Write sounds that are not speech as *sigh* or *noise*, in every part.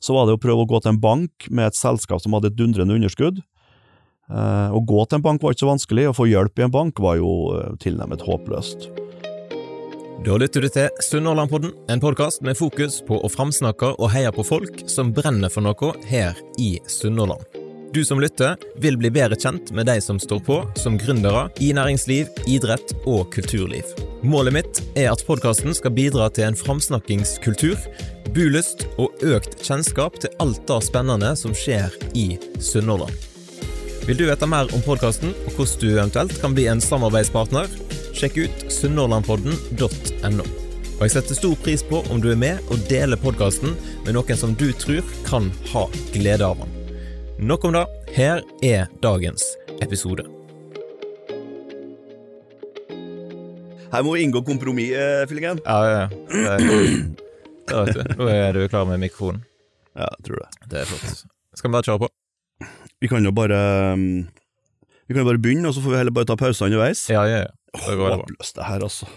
så var det å prøve å gå til en bank med et selskap som hadde et dundrende underskudd. Eh, å gå til en bank var ikke så vanskelig, å få hjelp i en bank var jo eh, tilnærmet håpløst. Da lytter du til Sunnhordlandpodden, en podkast med fokus på å framsnakke og heie på folk som brenner for noe her i Sunnhordland. Du som lytter, vil bli bedre kjent med de som står på som gründere i næringsliv, idrett og kulturliv. Målet mitt er at podkasten skal bidra til en framsnakkingskultur, bulyst og økt kjennskap til alt det spennende som skjer i Sunnhordland. Vil du vite mer om podkasten og hvordan du eventuelt kan bli en samarbeidspartner? Sjekk ut sunnhordlandpodden.no. Og jeg setter stor pris på om du er med og deler podkasten med noen som du tror kan ha glede av den. Nok om det. Her er dagens episode. Her må vi inngå kompromiss, eh, Fillingen. Ja, ja, ja. *clears throat* Nå er du klar med mikrofonen. Ja, jeg tror det. Det er flott. Skal vi bare kjøre på? Vi kan jo bare um, Vi kan jo bare begynne, og så får vi heller bare ta pauser underveis. Ja, ja, ja. Det går oh. Håpløst, det her, altså.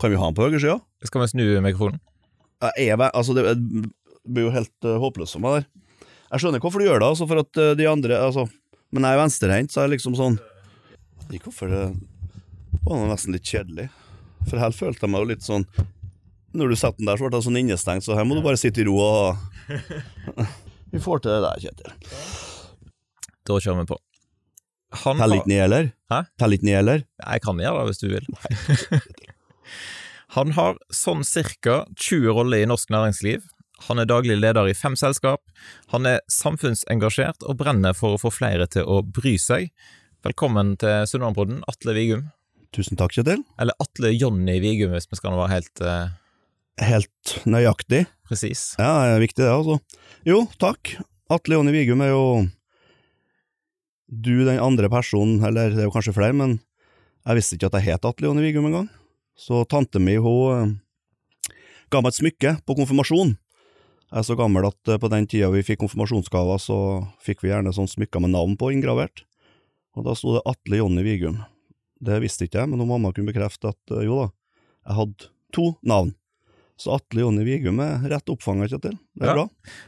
kan vi ha den på høyresida? Skal vi snu mikrofonen? Jeg er, altså, det det blir jo helt uh, håpløst for meg der. Jeg skjønner hvorfor du gjør det, altså, for at uh, de andre altså, Men jeg er venstrehendt, så jeg er liksom sånn ikke hvorfor det var nesten litt kjedelig. For her følte jeg meg jo litt sånn Når du setter den der, så ble jeg sånn innestengt, så her må du bare sitte i ro og *laughs* Vi får til det der, Kjetil. Da kjører vi på. Han Teller ikke ned, eller? Hæ? Teller ikke ned, eller? Jeg kan gjøre det hvis du vil. Han har sånn cirka 20 roller i norsk næringsliv. Han er daglig leder i fem selskap. Han er samfunnsengasjert og brenner for å få flere til å bry seg. Velkommen til Sunnmørpodden, Atle Vigum. Tusen takk, Kjetil. Eller Atle Jonny Vigum, hvis vi skal være helt eh, Helt nøyaktig. presis. Ja, det er viktig det, altså. Jo, takk. Atle Jonny Vigum er jo du den andre personen, eller det er jo kanskje flere, men jeg visste ikke at jeg het Atle Jonny Vigum engang. Så tante mi, hun eh, ga meg et smykke på konfirmasjon. Jeg er så gammel at eh, på den tida vi fikk konfirmasjonsgaver, så fikk vi gjerne sånn smykker med navn på inngravert. Og da sto det Atle Jonny Vigum. Det visste ikke jeg, men hun mamma kunne bekrefte at eh, jo da, jeg hadde to navn. Så Atle Jonny Vigum er rett oppfanga, Kjetil. Det er Ja. bra.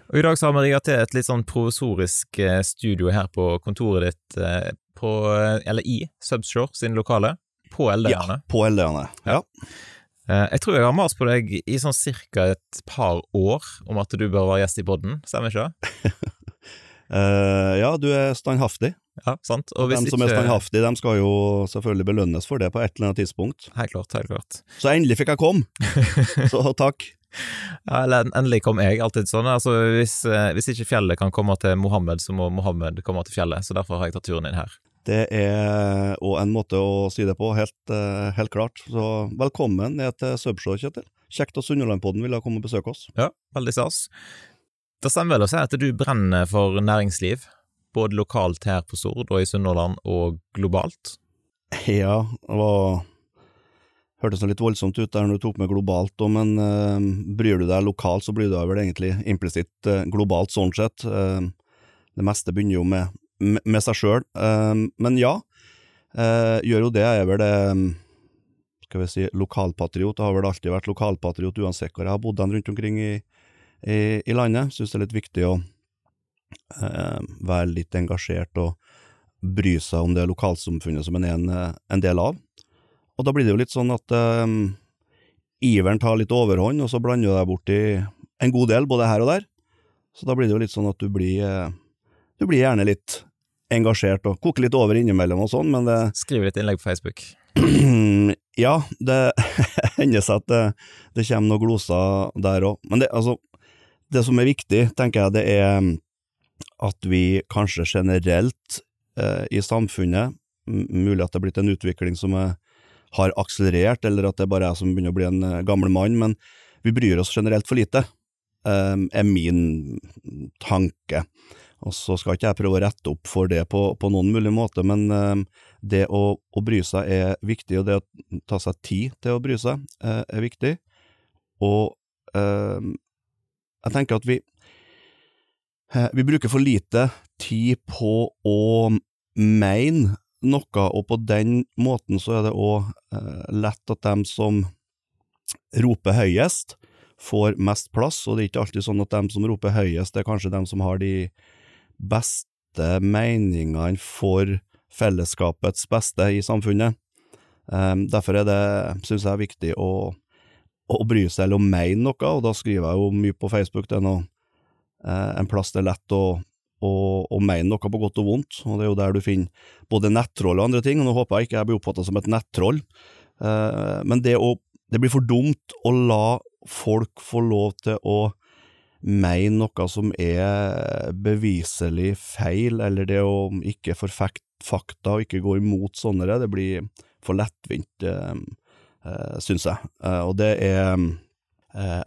Og I dag så har vi rigget til et litt sånn provisorisk eh, studio her på kontoret ditt eh, på, eh, eller i Subshore sin lokale, på Eldøyane. På LD-ene. Ja. Jeg tror jeg har mast på deg i sånn cirka et par år om at du bør være gjest i podden, stemmer ikke det? *laughs* Eh, ja, du er standhaftig. Ja, sant? Og De hvis som er ikke standhaftige, de skal jo selvfølgelig belønnes for det på et eller annet tidspunkt. Helt klart, helt klart. Så endelig fikk jeg komme! *laughs* Så takk. Ja, endelig kom jeg, alltid sånn. Altså, hvis, eh, hvis ikke fjellet kan komme til Mohammed, så må Mohammed komme til fjellet, så derfor har jeg tatt turen inn her. Det er òg en måte å si det på, helt, eh, helt klart. Så velkommen ned til Subshore, Kjetil. Kjekt at Sunnhordlandpodden ville komme og besøke oss. Ja, veldig stas. Det stemmer vel å si at du brenner for næringsliv, både lokalt her på Stord og i Sunnhordland, og globalt? Ja, det var Hørtes litt voldsomt ut der når du tok med globalt, òg, men eh, bryr du deg lokalt, så bryr du deg vel egentlig implisitt eh, globalt, sånn sett. Eh, det meste begynner jo med, med, med seg sjøl. men ja, eh, gjør jo det. Jeg er vel det skal vi si, lokalpatriot. Jeg har vel alltid vært lokalpatriot uansett hvor jeg har bodd den rundt omkring i, i, i landet. Syns det er litt viktig å eh, være litt engasjert og bry seg om det lokalsamfunnet som en er en, eh, en del av. Og da blir det jo litt sånn at eh, iveren tar litt overhånd, og så blander du deg borti en god del, både her og der. Så da blir det jo litt sånn at du blir eh, Du blir gjerne litt engasjert og koker litt over innimellom og sånn, men det Skriv litt innlegg på Facebook. *clears throat* Ja, det *laughs* hender seg at det, det kommer noen gloser der òg. Men det, altså, det som er viktig, tenker jeg, det er at vi kanskje generelt eh, i samfunnet, mulig at det er blitt en utvikling som har akselerert, eller at det bare er jeg som begynner å bli en eh, gammel mann, men vi bryr oss generelt for lite, eh, er min tanke. Og så skal ikke jeg prøve å rette opp for det på, på noen mulig måte, men eh, det å, å bry seg er viktig, og det å ta seg tid til å bry seg eh, er viktig. Og eh, jeg tenker at vi eh, vi bruker for lite tid på å mene noe, og på den måten så er det òg eh, lett at dem som roper høyest, får mest plass, og det er ikke alltid sånn at dem som roper høyest, det er kanskje dem som har de beste meningene for fellesskapets beste i samfunnet. Um, derfor er det, synes jeg, viktig å, å bry seg eller å mene noe, og da skriver jeg jo mye på Facebook. Det er noe, eh, en plass det er lett å, å, å, mene noe på godt og vondt, og det er jo der du finner både nettroll og andre ting. og Nå håper jeg ikke jeg blir oppfatta som et nettroll, eh, men det, å, det blir for dumt å la folk få lov til å mene noe som er beviselig feil, eller det å ikke forfekte fakta og ikke gå imot sånne, det blir for lettvint, eh, eh syns jeg. Eh, og det er eh,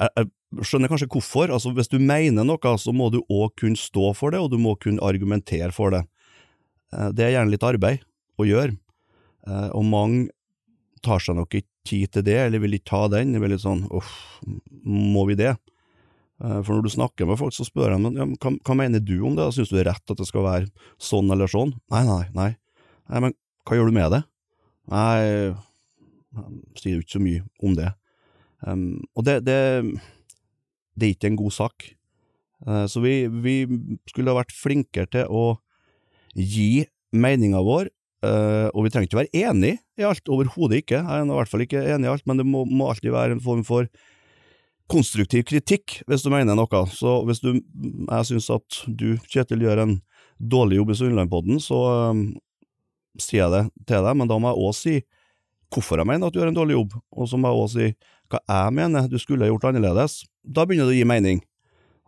Jeg skjønner kanskje hvorfor. altså Hvis du mener noe, så må du òg kunne stå for det, og du må kunne argumentere for det. Det er gjerne litt arbeid å gjøre, og mange tar seg nok ikke tid til det, eller vil ikke ta den. Det blir litt sånn uff, må vi det? For når du snakker med folk, så spør de ja, hva, hva mener du om det, synes du det er rett at det skal være sånn eller sånn? Nei, nei, nei, nei men hva gjør du med det? Nei, jeg sier jo ikke så mye om det. Um, og det, det, det, er ikke en god sak. Uh, så vi, vi, skulle ha vært flinkere til å gi meninga vår, uh, og vi trenger ikke være enig i alt, overhodet ikke. Jeg er i hvert fall ikke enig i alt, men det må, må alltid være en form for konstruktiv kritikk, hvis du mener noe. Så hvis du, jeg syns at du, Kjetil, gjør en dårlig jobb i Sunnlandpodden, så um, sier jeg det til deg, men da må jeg òg si hvorfor jeg mener at du gjør en dårlig jobb, og så må jeg også si hva jeg mener du skulle gjort annerledes. Da begynner det å gi mening.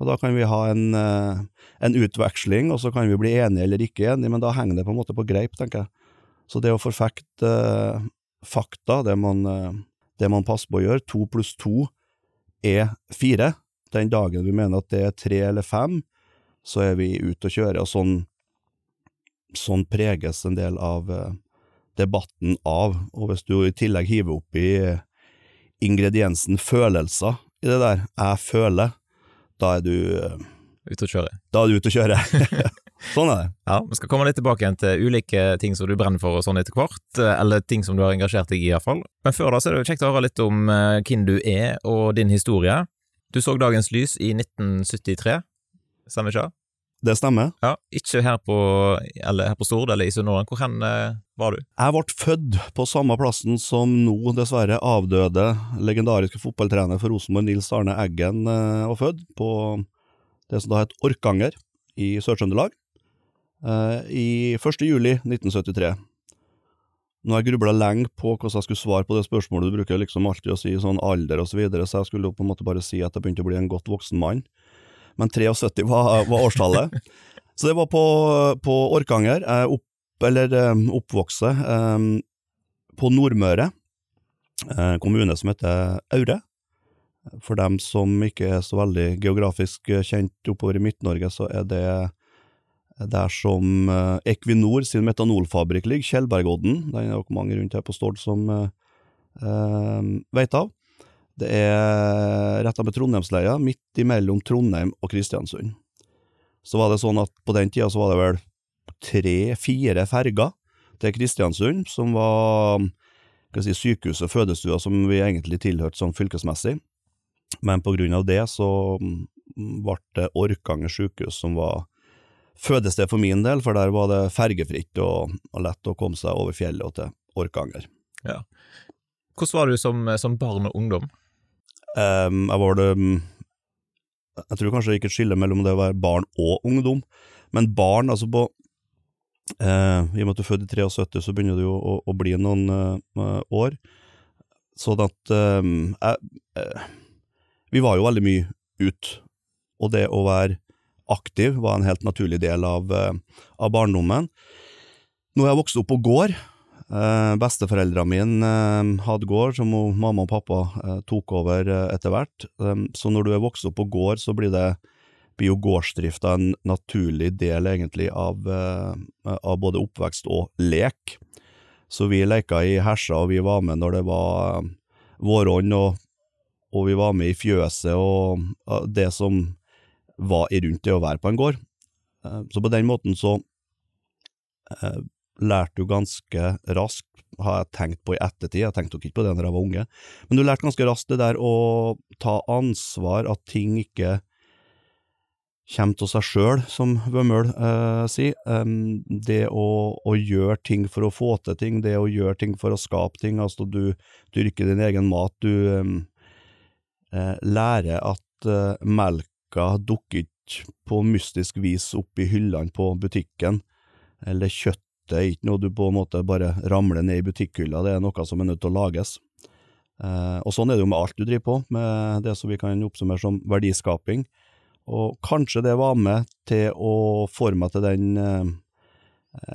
Og da kan vi ha en, uh, en utveksling, og så kan vi bli enige eller ikke enige, men da henger det på en måte på greip, tenker jeg. Så det å forfekte uh, fakta, det man, uh, det man passer på å gjøre, to pluss to, er fire. Den dagen vi mener at det er tre eller fem, så er vi ute og kjøre, og sånn, sånn preges en del av uh, debatten av. Og hvis du i tillegg hiver opp i ingrediensen følelser i det der, jeg føler, da er du uh, Ute og kjøre. Da er du ute å kjøre. *laughs* sånn er det. Ja, Vi skal komme litt tilbake igjen til ulike ting som du brenner for og sånn etter hvert, eh, eller ting som du har engasjert deg i iallfall. Men før da så er det jo kjekt å høre litt om hvem du er og din historie. Du så dagens lys i 1973, stemmer ikke det? Det stemmer. Ja, Ikke her på, eller her på Stord eller i Sunnhordland. Hvor hen uh, var du? Jeg ble født på samme plassen som nå dessverre avdøde legendariske fotballtrener for Rosenborg, Nils Arne Eggen, uh, var født, på det som da het Orkanger i Sør-Trøndelag. Eh, i 1. juli 1973. Nå har jeg grubla lenge på hvordan jeg skulle svare på det spørsmålet, du bruker liksom alltid å si sånn alder og så videre, så jeg skulle på en måte bare si at jeg begynte å bli en godt voksen mann. Men 73 var, var årstallet. *laughs* så det var på, på Orkanger. Opp, eller um, oppvokst um, på Nordmøre, en kommune som heter Aure. For dem som ikke er så veldig geografisk kjent oppover i Midt-Norge, så er det der som eh, Equinor sin metanolfabrikk ligger, Tjeldbergodden. Den er det mange rundt her på Stord som eh, vet av. Det er retta med Trondheimsleia, midt imellom Trondheim og Kristiansund. Så var det sånn at på den tida så var det vel tre-fire ferger til Kristiansund, som var si, sykehuset og fødestua som vi egentlig tilhørte sånn fylkesmessig. Men på grunn av det så mm, ble det Orkanger sykehus som var fødested for min del, for der var det fergefritt og, og lett å komme seg over fjellet og til Orkanger. Ja. Hvordan var du som, som barn og ungdom? Um, jeg var det Jeg tror kanskje det gikk et skille mellom det å være barn og ungdom, men barn, altså på uh, I og med at du er født i 73, så begynner det jo å, å bli noen uh, år. Sånn at uh, Vi var jo veldig mye ute, og det å være aktiv var en helt naturlig del av, av barndommen. Nå er jeg vokst opp på gård. Eh, Besteforeldrene mine eh, hadde gård, som mamma og pappa eh, tok over etter hvert. Eh, så når du er vokst opp på gård, så blir, det, blir en naturlig del, egentlig, av, av, både oppvekst og lek. Så vi leka i hersa, og vi var med når det var våronn, og, og vi var med i fjøset og det som var rundt det å være på en gård. Så på den måten så lærte du ganske raskt, har jeg tenkt på i ettertid, jeg tenkte nok ikke på det når jeg var unge, men du lærte ganske raskt det der å ta ansvar, at ting ikke kommer til seg sjøl, som Vømmøl eh, sier. Um, det å, å, gjøre ting for å få til ting, det å gjøre ting for å skape ting, altså du dyrker din egen mat, du um, eh, lærer at eh, melka dukker ikke på mystisk vis opp i hyllene på butikken, eller kjøttet er ikke noe du på en måte bare ramler ned i butikkhylla, det er noe som er nødt til å lages. Eh, og sånn er det jo med alt du driver på, med det som vi kan oppsummere som verdiskaping. Og kanskje det var med til å forme til den eh,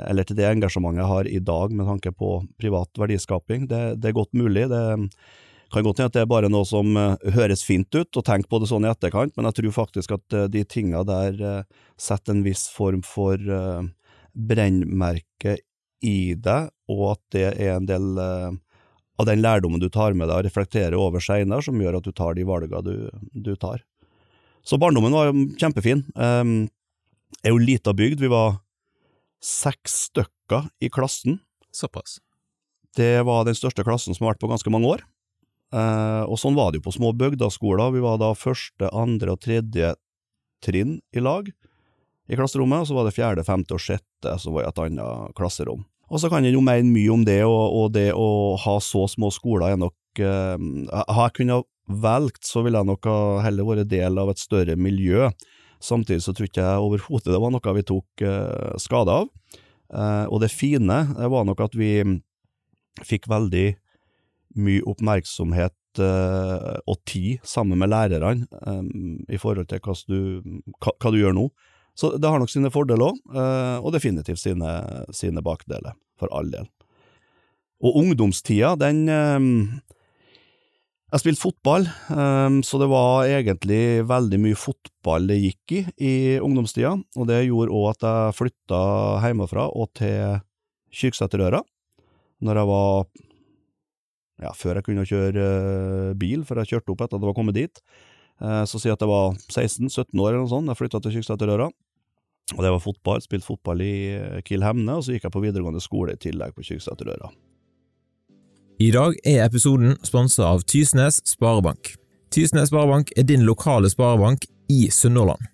eller til det engasjementet jeg har i dag med tanke på privat verdiskaping. Det, det er godt mulig. Det kan godt hende at det er bare noe som eh, høres fint ut, og tenk på det sånn i etterkant, men jeg tror faktisk at eh, de tinga der setter en viss form for brennmerke i deg, og at det er en del av den lærdommen du tar med deg og reflekterer over seinere, som gjør at du tar de valgene du, du tar. Så barndommen var kjempefin. Um, er jo lita bygd, vi var seks stykker i klassen. Såpass. Det var den største klassen som har vært på ganske mange år. Uh, og sånn var det jo på små bygdaskoler. Vi var da første, andre og tredje trinn i lag i klasserommet, og så var det fjerde, femte og sjette som var i et annet klasserom. Og så kan jeg jo mene mye om det, og, og, det å ha så små skoler er nok uh, Har jeg kunnet valgt, så ville jeg nok heller vært del av et større miljø. Samtidig så tror jeg overhodet det var noe vi tok uh, skade av. Uh, og det fine var nok at vi fikk veldig mye oppmerksomhet og tid sammen med lærerne um, i forhold til hva du, hva, hva du, gjør nå. Så det har nok sine fordeler òg, uh, og definitivt sine, sine bakdeler, for all del. Og ungdomstida, den jeg spilte fotball, ehm, så det var egentlig veldig mye fotball det gikk i i ungdomstida, og det gjorde òg at jeg flytta hjemmefra og til Kyrksæterøra, når jeg var ja, før jeg kunne kjøre eh, bil, for jeg kjørte opp etter at jeg var kommet dit. Så så si at jeg var 16-17 år eller noe sånt, jeg flytta til Kyrksæterøra. Og det var fotball, spilte fotball i Kiel Hemne, og så gikk jeg på videregående skole i tillegg på Kyrksæterøra. I dag er episoden sponset av Tysnes Sparebank. Tysnes Sparebank er din lokale sparebank i Sunnhordland.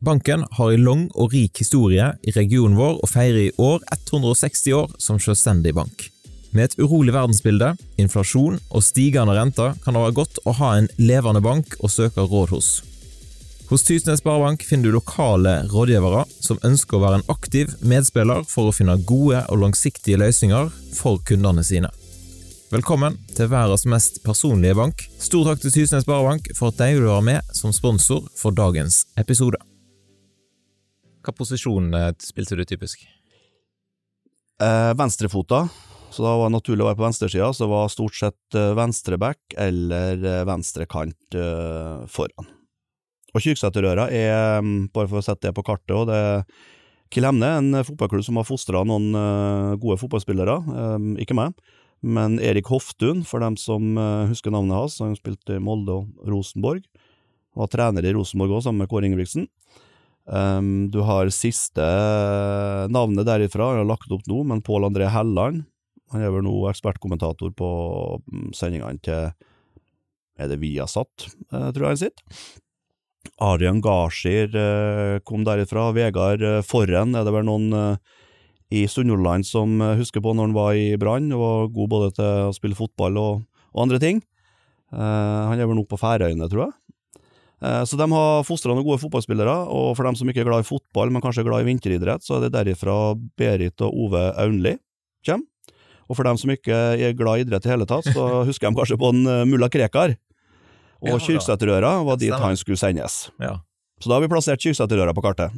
Banken har en lang og rik historie i regionen vår og feirer i år 160 år som selvstendig bank. Med et urolig verdensbilde, inflasjon og stigende renter kan det være godt å ha en levende bank å søke råd hos. Hos Tysnes Sparebank finner du lokale rådgivere som ønsker å være en aktiv medspiller for å finne gode og langsiktige løsninger for kundene sine. Velkommen til verdens mest personlige bank. Stor takk til Tysnes Sparebank for at de vil være med som sponsor for dagens episode. Hva posisjon eh, spilte du typisk? Eh, venstrefota, så da var det naturlig å være på venstresida. Så det var stort sett eh, venstreback eller venstrekant foran. Og Kyrksæterøra er, mm, bare for å sette det på kartet, og det er Kilemne, en fotballklubb som har fostra noen uh, gode fotballspillere, um, ikke meg. Men Erik Hoftun, for dem som husker navnet hans, han spilte i Molde og Rosenborg. og Var trener i Rosenborg òg, sammen med Kåre Ingebrigtsen. Du har siste navnet derifra, jeg har lagt opp nå, men Pål André Helland. Han er vel nå ekspertkommentator på um, sendingene til Er det Viasat, tror jeg han sitter. Arian Gashir kom derifra. Vegard Forren er det vel noen i Sunnhordland som eh, husker på når han var i Brann, og var god både til å spille fotball og, og andre ting. Han er vel nå på Færøyene, tror jeg. Så de har fostra noen gode fotballspillere, og for dem som ikke er glad i fotball, men kanskje er glad i vinteridrett, så er det derifra Berit og Ove Aunli kommer. Og for dem som ikke er glad i idrett i hele tatt, så *laughs* husker de kanskje på en mulla Krekar. Og ja, Kyrksæterøra var dit han skulle sendes. Ja. Så da har vi plassert Kyrksæterøra på kartet.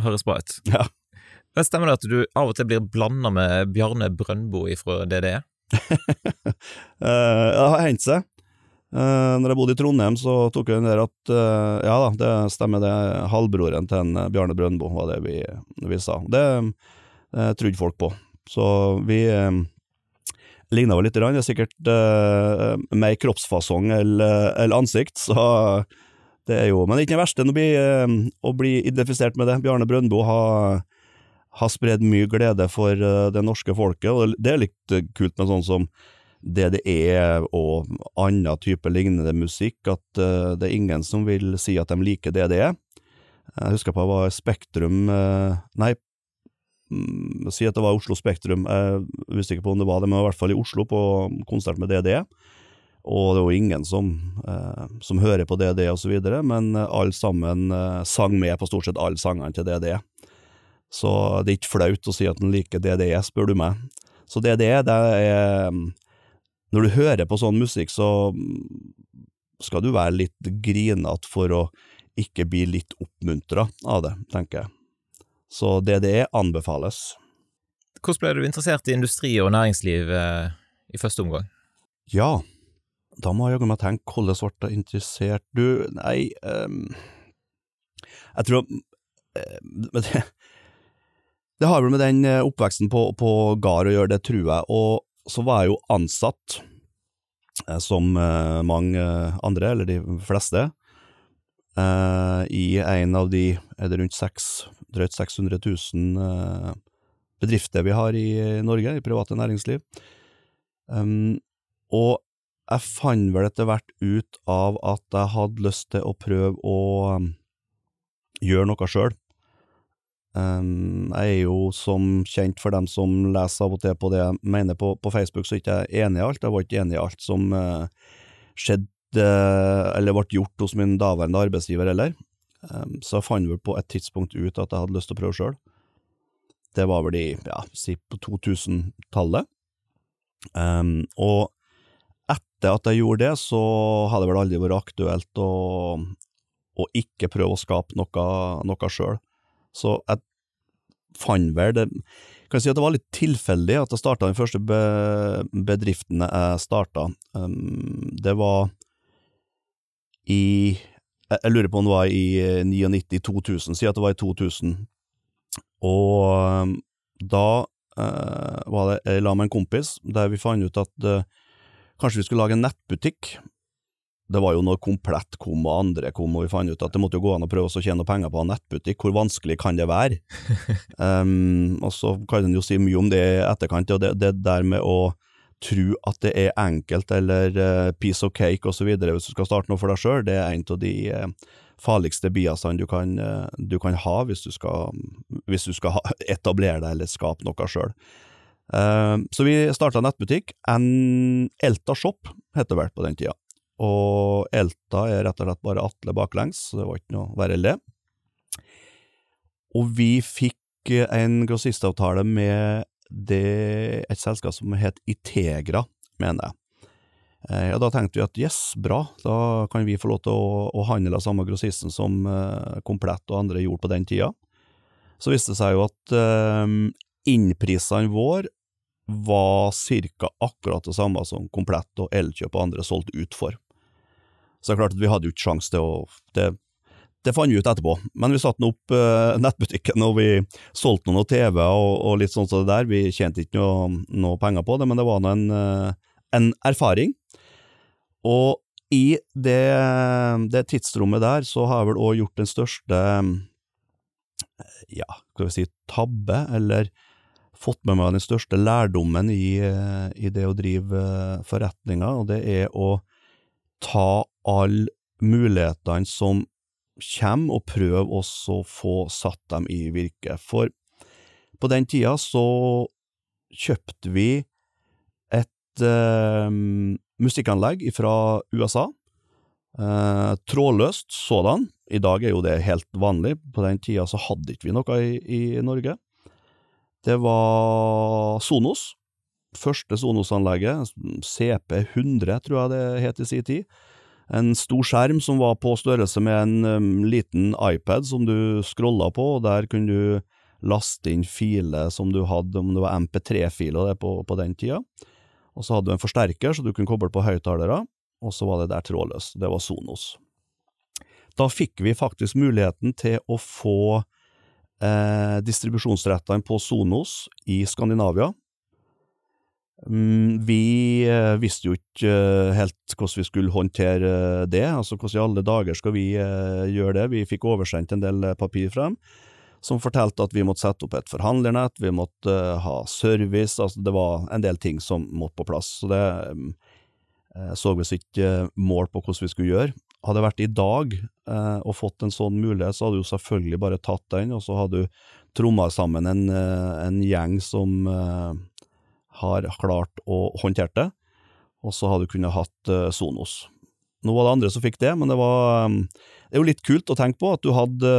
Høres bra ut. Ja. Det Stemmer det at du av og til blir blanda med Bjarne Brøndbo fra DDE? uh, *laughs* det har hendt seg. Uh, når jeg bodde i Trondheim, så tok jeg den der at uh, ja da, det stemmer, det halvbroren til en Bjarne Brøndbo, var det vi, vi sa. Det uh, trodde folk på. Så vi uh, ligna lite grann. Det er sikkert uh, mer kroppsfasong eller, eller ansikt, så det er jo Men det er ikke det verste å bli, å bli identifisert med det. Bjarne Brøndbo har har spredd mye glede for eh, det norske folket, og det er litt eh, kult med sånn som DDE og annen type lignende musikk, at uh, det er ingen som vil si at de liker DDE. Jeg husker på det var Spektrum uh, Nei, si at det var Oslo Spektrum, jeg visste ikke på om det var det, men i hvert fall i Oslo, på konsert med DDE. Og det var ingen som, eh, som hører på DDE videre, men alle sammen sang med på stort sett alle sangene til DDE. Så det er ikke flaut å si at en liker DDE, spør du meg. Så DDE, det er når du hører på sånn musikk, så skal du være litt grinete for å ikke bli litt oppmuntra av det, tenker jeg. Så DDE anbefales. Hvordan ble du interessert i industri og næringsliv eh, i første omgang? Ja, da må jeg jaggu meg tenke hvordan ble jeg interessert Du, nei um, Jeg tror um, det, det har vel med den eh, oppveksten på, på gard å gjøre, det tror jeg. Og så var jeg jo ansatt, eh, som uh, mange andre, eller de fleste, uh, i en av de er det rundt 6, drøyt 600 000 bedrifter vi har i Norge, i private næringsliv. Um, og jeg fant vel etter hvert ut av at jeg hadde lyst til å prøve å gjøre noe sjøl. Um, jeg er jo som kjent for dem som leser av og til på det jeg mener på, på Facebook, så er ikke jeg enig i alt. Jeg var ikke enig i alt som uh, skjedde eller ble gjort hos min daværende arbeidsgiver heller. Um, så jeg fant vel på et tidspunkt ut at jeg hadde lyst til å prøve sjøl. Det var vel i, ja, si på 2000-tallet. Um, og etter at jeg gjorde det, så hadde det vel aldri vært aktuelt å, å ikke prøve å skape noe, noe sjøl. Så jeg fant vel det kan si at det var litt tilfeldig at jeg starta den første be bedriften jeg starta. Um, det var i Jeg lurer på om det var i 99-2000, si at det var i 2000. Og um, da eh, var det jeg la med en kompis der vi fant ut at eh, kanskje vi skulle lage en nettbutikk det var jo når Komplett kom og andre kom, og vi fant ut at det måtte jo gå an å prøve å tjene penger på en nettbutikk. Hvor vanskelig kan det være? um, *laughs* og så kan en jo si mye om det i etterkant, og det, det, der med å tro at det er enkelt eller uh, piece of cake osv. hvis du skal starte noe for deg sjøl, det er en av de uh, farligste biasene du kan, uh, du kan ha hvis du skal, hvis du skal ha, *laughs* etablere deg eller skape noe sjøl. Så vi starta nettbutikk. En Elta Shop heter det vel på den tida. Og Elta er rett og slett bare Atle baklengs, så det var ikke noe verre enn det. Og vi fikk en grossistavtale med det, et selskap som het Itegra, mener jeg. Eh, og da tenkte vi at yes, bra, da kan vi få lov til å, å handle av samme grossisten som eh, Komplett og andre gjorde på den tida. Så viste det seg jo at eh, innprisene våre var ca. akkurat det samme som Komplett og Elkjøp og andre solgte ut for. Så det er klart at vi hadde jo ikke sjanse til å det, det fant vi ut etterpå, men vi satte opp uh, nettbutikken og vi solgte noen TV og, og, litt sånn som det der. Vi tjente ikke noe, noe, penger på det, men det var nå en, uh, en, erfaring. Og i det, det, tidsrommet der så har jeg vel òg gjort den største ja, skal vi si tabbe, eller fått med meg den største lærdommen i, eh, i det å drive forretninger, og det er å ta alle mulighetene som kommer, og prøve også å få satt dem i virke. For på den tida så kjøpte vi et eh, musikkanlegg fra USA. Eh, trådløst sådan. I dag er jo det helt vanlig. På den tida så hadde ikke vi noe i, i Norge. Det var Sonos første Sonos-anlegget, CP100 tror jeg det het i sin tid. En stor skjerm som var på størrelse med en um, liten iPad som du scrolla på, og der kunne du laste inn filer som du hadde, om det var MP3-filer på, på den tida. Og så hadde du en forsterker, så du kunne koble på høyttalere, og så var det der trådløst. Det var Sonos. Da fikk vi faktisk muligheten til å få eh, distribusjonsrettene på Sonos i Skandinavia, vi eh, visste jo ikke eh, helt hvordan vi skulle håndtere det, altså hvordan i alle dager skal vi eh, gjøre det, vi fikk oversendt en del papir frem, som fortalte at vi måtte sette opp et forhandlernett, vi måtte ha service, altså det var en del ting som måtte på plass. Så det uh, så vi ikke mål på hvordan vi skulle gjøre. Hadde det vært i dag og fått en sånn mulighet, så hadde du selvfølgelig bare tatt den, og så hadde du tromma sammen en, en, gjeng som har klart å håndtere det, og så har du kunnet hatt Sonos. Nå var det andre som fikk det, men det var Det er jo litt kult å tenke på at du hadde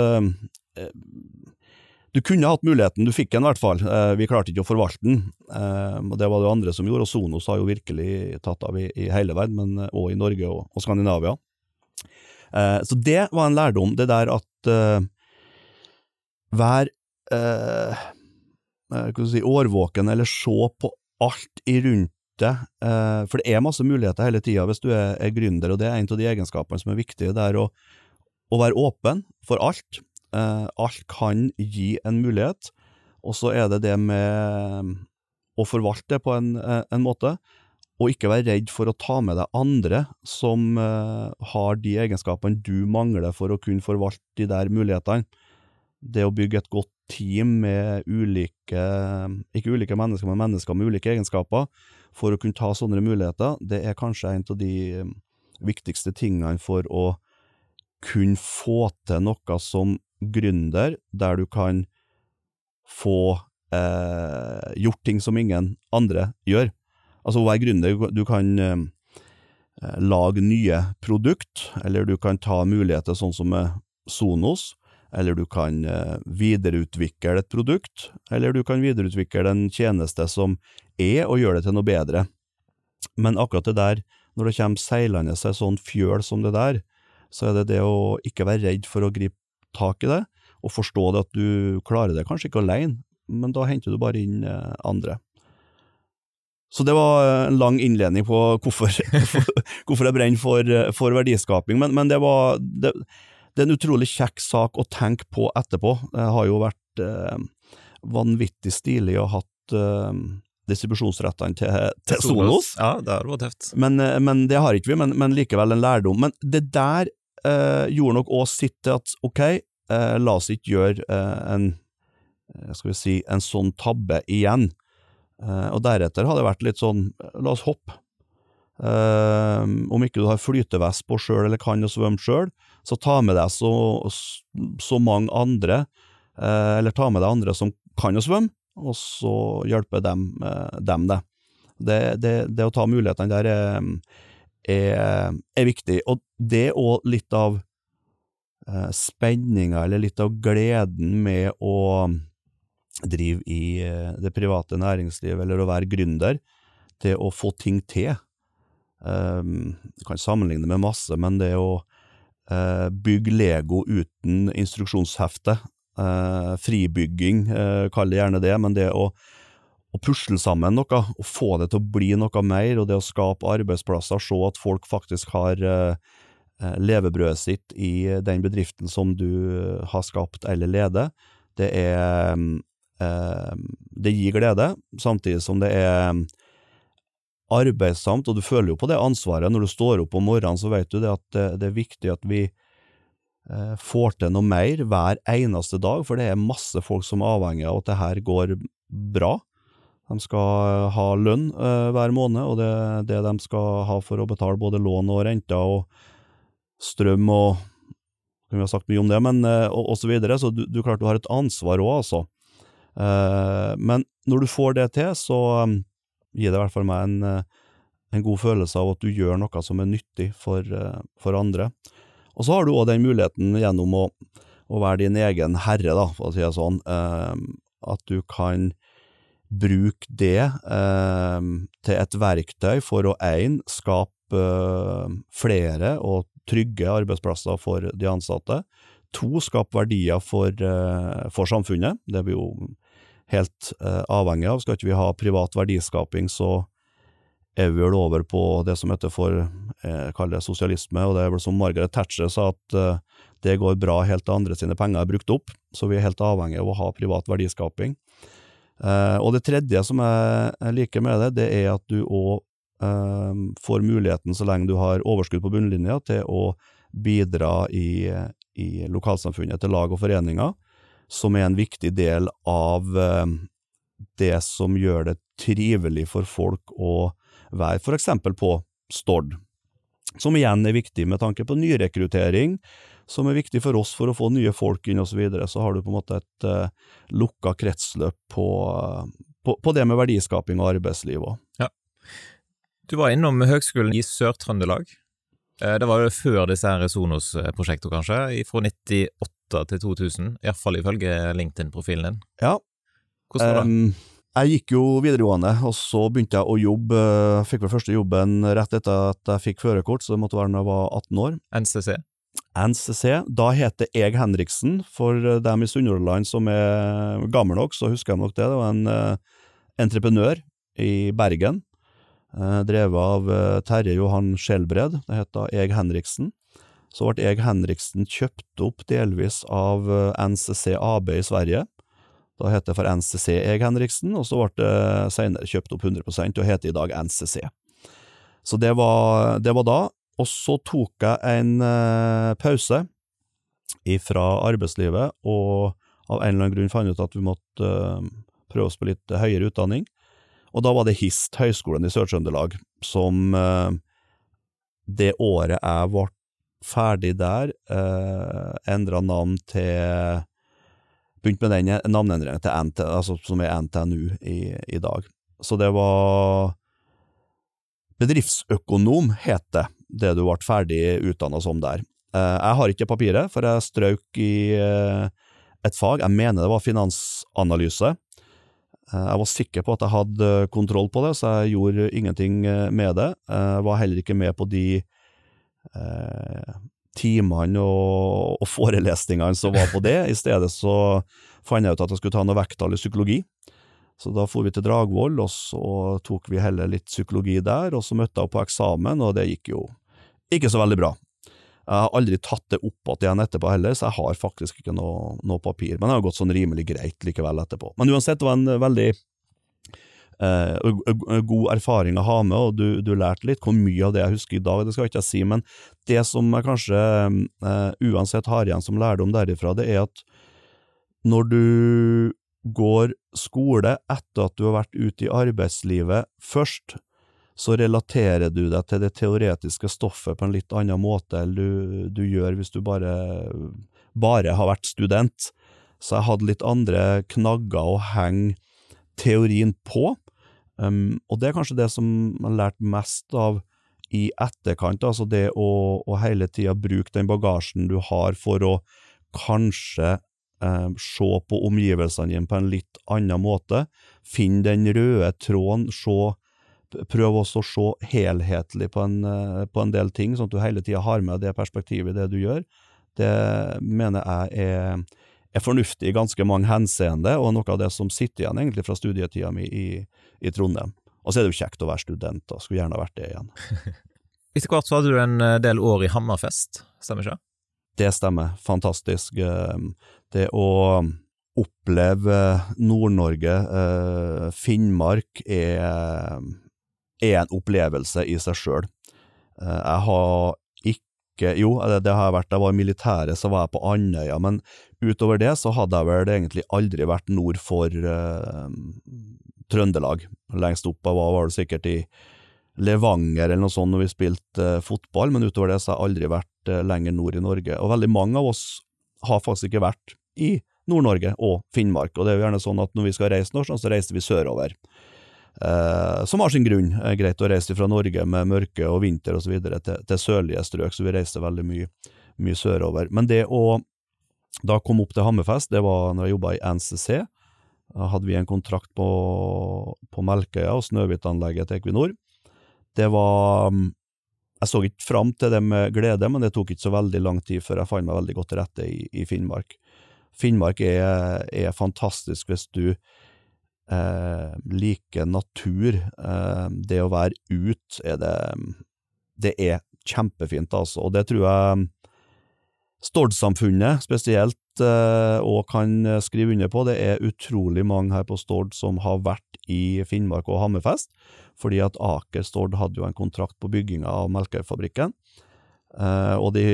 du kunne hatt muligheten, du fikk den i hvert fall. Eh, vi klarte ikke å forvalte den, eh, og det var det andre som gjorde. Og Sonos har jo virkelig tatt av i, i hele verden, men også i Norge og, og Skandinavia. Eh, så det var en lærdom, det der at vær si, årvåken, eller se på alt i rundt deg, for det er masse muligheter hele tida hvis du er, er gründer, og det er en av de egenskapene som er viktige. Det er å, å være åpen for alt, Uh, alt kan gi en mulighet, og så er det det med å forvalte det på en, eh, en, måte, og ikke være redd for å ta med deg andre som har de egenskapene du mangler for å kunne forvalte de der mulighetene. Det å bygge et godt team med ulike, ikke ulike mennesker, men mennesker med ulike egenskaper, for å kunne ta sånne muligheter, det er kanskje en av de viktigste tingene for å kunne få til noe som gründer, der du kan få eh, gjort ting som ingen andre gjør. Altså å være gründer, du kan eh, lage nye produkt, eller du kan ta muligheter sånn som med Sonos, eller du kan eh, videreutvikle et produkt, eller du kan videreutvikle en tjeneste som er, og gjøre det til noe bedre. Men akkurat det der, når det kommer seilende seg sånn fjøl som det der, så er det det å ikke være redd for å gripe tak i det, og forstå det at du klarer det kanskje ikke alene, men da henter du bare inn eh, andre. Så det var en lang innledning på hvorfor, *laughs* hvorfor jeg brenner for, for verdiskaping, men, men det, var, det, det, er en utrolig kjekk sak å tenke på etterpå. Det har jo vært eh, vanvittig stilig å ha hatt eh, distribusjonsrettene til, til Sonos. Ja, det har vært tøft. Men, eh, men, det har ikke vi, men, men likevel en lærdom. Men det der eh, gjorde nok òg sitt til at ok, eh, la oss ikke gjøre eh, en, skal vi si, en sånn tabbe igjen. Og deretter har det vært litt sånn, la oss hoppe. om ikke du har flytevest på sjøl eller kan å svømme sjøl, så ta med deg så, så mange andre, eller ta med deg andre som kan å svømme, og så hjelper dem, dem det. Det, det. det, å ta mulighetene der er er, er viktig. Og det er òg litt av eh, spenninga, eller litt av gleden med å drive i eh, det private næringslivet, eller å være gründer, det å få ting til. Um, kan sammenligne med masse, men det å uh, bygg Lego uten instruksjonshefte, uh, fribygging, uh, kall det gjerne det, men det å å pusle sammen noe, og få det til å bli noe mer, og det å skape arbeidsplasser, se at folk faktisk har levebrødet sitt i den bedriften som du har skapt eller leder, det er Det gir glede, samtidig som det er arbeidsomt, og du føler jo på det ansvaret. Når du står opp om morgenen, så vet du det at det, er viktig at vi eh, får til noe mer hver eneste dag, for det er masse folk som er avhengig av at det her går bra. De skal ha lønn uh, hver måned, og det det de skal ha for å betale både lån og renter og strøm og Vi har sagt mye om det, men uh, og, og, så videre, så du, du klart du har et ansvar òg, altså. Men når du får det til, så gir det i hvert fall meg en, en, god følelse av at du gjør noe som er nyttig for, for andre. Og så har du òg den muligheten gjennom å, å, være din egen herre, da, for å si det sånn, at du kan bruke det eh, til et verktøy for å én skape eh, flere og trygge arbeidsplasser for de ansatte. To, skape verdier for, eh, for, samfunnet. Det blir jo helt eh, avhengig av. Skal ikke vi ha privat verdiskaping, så er vi vel over på det som heter for eh, det sosialisme, og det er vel som Margaret Thatcher sa, at eh, det går bra helt til andre sine penger er brukt opp, så vi er helt avhengig av å ha privat verdiskaping. Eh, og det tredje som jeg, liker med det, det er at du òg eh, får muligheten, så lenge du har overskudd på bunnlinja, til å bidra i, i lokalsamfunnet, til lag og foreninger. Som er en viktig del av eh, det som gjør det trivelig for folk å være for eksempel på Stord. Som igjen er viktig med tanke på nyrekruttering, som er viktig for oss for å få nye folk inn osv. Så, videre. så har du på en måte et uh, lukka kretsløp på, på, på, det med verdiskaping og arbeidsliv òg. Ja. Du var innom Høgskolen i Sør-Trøndelag. Eh, det var jo før disse her Sonos-prosjektene, kanskje, fra 98 til 2000, iallfall ifølge LinkedIn-profilen din. Ja. Hvordan var det? Um, jeg gikk jo videregående, og så begynte jeg å jobbe. Fikk vel første jobben rett etter at jeg fikk førerkort, så det måtte være da jeg var 18 år. NCC? NCC. Da heter Eg Henriksen. For dem i Sunnhordland som er gamle nok, så husker jeg nok det. Det var en uh, entreprenør i Bergen, uh, drevet av uh, Terje Johan Skjelbred. Det het da Eg Henriksen. Så ble jeg Henriksen kjøpt opp delvis av NCC AB i Sverige. Da het det for NCC Eg Henriksen, og så ble det senere kjøpt opp 100 og heter i dag NCC. Så det var, det var da. Og så tok jeg en eh, pause fra arbeidslivet, og av en eller annen grunn fant ut at vi måtte eh, prøve oss på litt høyere utdanning. Og da var det HIST, Høgskolen i Sør-Trøndelag, som eh, det året jeg ble ferdig der, eh, endra navn til Begynte med den navneendringen til NT, altså, som er NTNU i, i dag. Så det var Bedriftsøkonom het det det du ble ferdig utdanna som der. Eh, jeg har ikke papiret, for jeg strøk i eh, et fag, jeg mener det var finansanalyse. Eh, jeg var sikker på at jeg hadde kontroll på det, så jeg gjorde ingenting med det. Jeg var heller ikke med på de eh, timene og, og, forelesningene som var på det. I stedet så fant jeg ut at jeg skulle ta noe vekttall i psykologi. Så da for vi til Dragvoll, og så tok vi heller litt psykologi der, og så møtte jeg på eksamen, og det gikk jo ikke så veldig bra. Jeg har aldri tatt det opp igjen etterpå heller, så jeg har faktisk ikke noe, noe papir. Men det har gått sånn rimelig greit likevel etterpå. Men uansett, det var en veldig eh, god erfaring å ha med, og du, du, lærte litt. Hvor mye av det jeg husker i dag, det skal jeg ikke si, men det som jeg kanskje eh, uansett har igjen som lærdom derifra, det er at når du går skole etter at du har vært ute i arbeidslivet først, så relaterer du deg til det teoretiske stoffet på en litt annen måte enn du, du gjør hvis du bare, bare har vært student. Så jeg hadde litt andre knagger å henge teorien på, um, og det er kanskje det som man har lært mest av i etterkant, altså det å, å hele tida bruke den bagasjen du har for å kanskje eh, se på omgivelsene dine på en litt annen måte, finne den røde tråden, se prøv også å se helhetlig på en, eh, på en, del ting, sånn at du hele tida har med det perspektivet i det du gjør. Det mener jeg er, er fornuftig i ganske mange henseende, og noe av det som sitter igjen egentlig fra studietida mi i, i Trondheim. Og så er det jo kjekt å være student, og skulle gjerne vært det igjen. *laughs* Etter hvert så hadde du en eh, del år i Hammerfest, stemmer ikke? Det Det stemmer, fantastisk. Eh, det å oppleve Nord-Norge, Finnmark, er er en opplevelse i seg sjøl. Eh, jeg har ikke Jo, det har jeg vært. Jeg var i militæret, så var jeg på Andøya, men utover det så hadde jeg vel egentlig aldri vært nord for uh, Trøndelag. Lengst opp jeg var, var det sikkert i Levanger eller noe sånt når vi spilte uh, fotball, men utover det så har jeg aldri vært uh, lenger nord i Norge. Og veldig mange av oss har faktisk ikke vært i Nord-Norge og Finnmark, og det er jo gjerne sånn at når vi skal reise norsk, så reiser vi sørover eh, som har sin grunn. Eh, greit å reise fra Norge med mørke og vinter osv. til, til sørlige strøk, så vi reiste veldig mye, mye sørover. Men det å da komme opp til Hammerfest, det var når jeg jobba i NCC. Da hadde vi en kontrakt på, på Melkøya og Snøhvit-anlegget til Equinor. Det var Jeg så ikke fram til det med glede, men det tok ikke så veldig lang tid før jeg fant meg veldig godt til rette i, i Finnmark. Finnmark er, er fantastisk hvis du eh, like natur. Eh, det å være ut, er det Det er kjempefint, altså. Og det tror jeg Stord-samfunnet spesielt eh, kan skrive under på. Det er utrolig mange her på Stord som har vært i Finnmark og Hammerfest, fordi at Aker Stord hadde jo en kontrakt på bygginga av Melkøyfabrikken. Eh, og de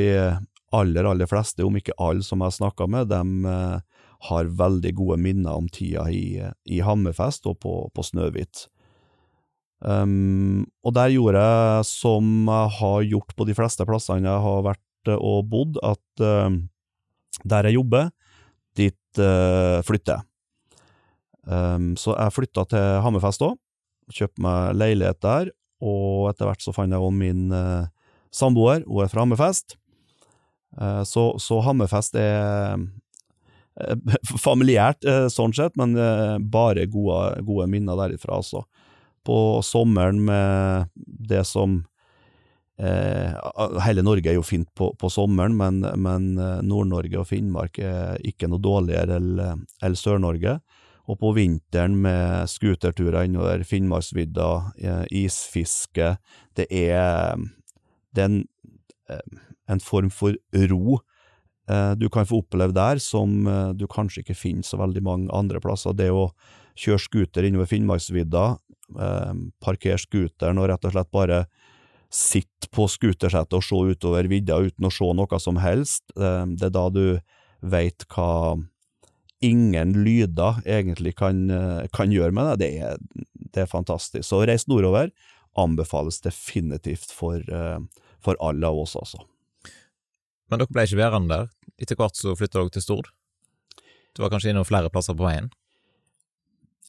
aller, aller fleste, om ikke alle som jeg snakka med, de har veldig gode minner om tida i, i Hammerfest og på, på Snøhvit. Um, og der gjorde jeg som jeg har gjort på de fleste plassene jeg har vært og bodd, at uh, der jeg jobber, dit uh, flytter jeg. Um, så jeg flytta til Hammerfest òg, kjøpte meg leilighet der, og etter hvert så fant jeg òg min uh, samboer, hun er fra Hammerfest. Så, så, Hammerfest er *laughs* familiært sånn sett, men bare gode, gode minner derifra, altså på sommeren med det som eh, Hele Norge er jo fint på, på sommeren, men, men eh, Nord-Norge og Finnmark er ikke noe dårligere enn Sør-Norge. Og på vinteren med skuterturer innover Finnmarksvidda, eh, isfiske Det er, det er en, eh, en form for ro eh, du kan få oppleve der, som du kanskje ikke finner så veldig mange andre plasser. Det å kjøre scooter innover Finnmarksvidda, eh, parkere scooteren og rett og slett bare sitte på scootersetet og se utover vidda uten å se noe som helst. Eh, det er da du veit hva ingen lyder egentlig kan, eh, kan gjøre med deg. Det det er fantastisk. Så reis nordover anbefales definitivt for, eh, for alle av oss, altså. Men dere ble ikke værende der? Etter hvert så flytta dere til Stord? Du var kanskje innom flere plasser på veien?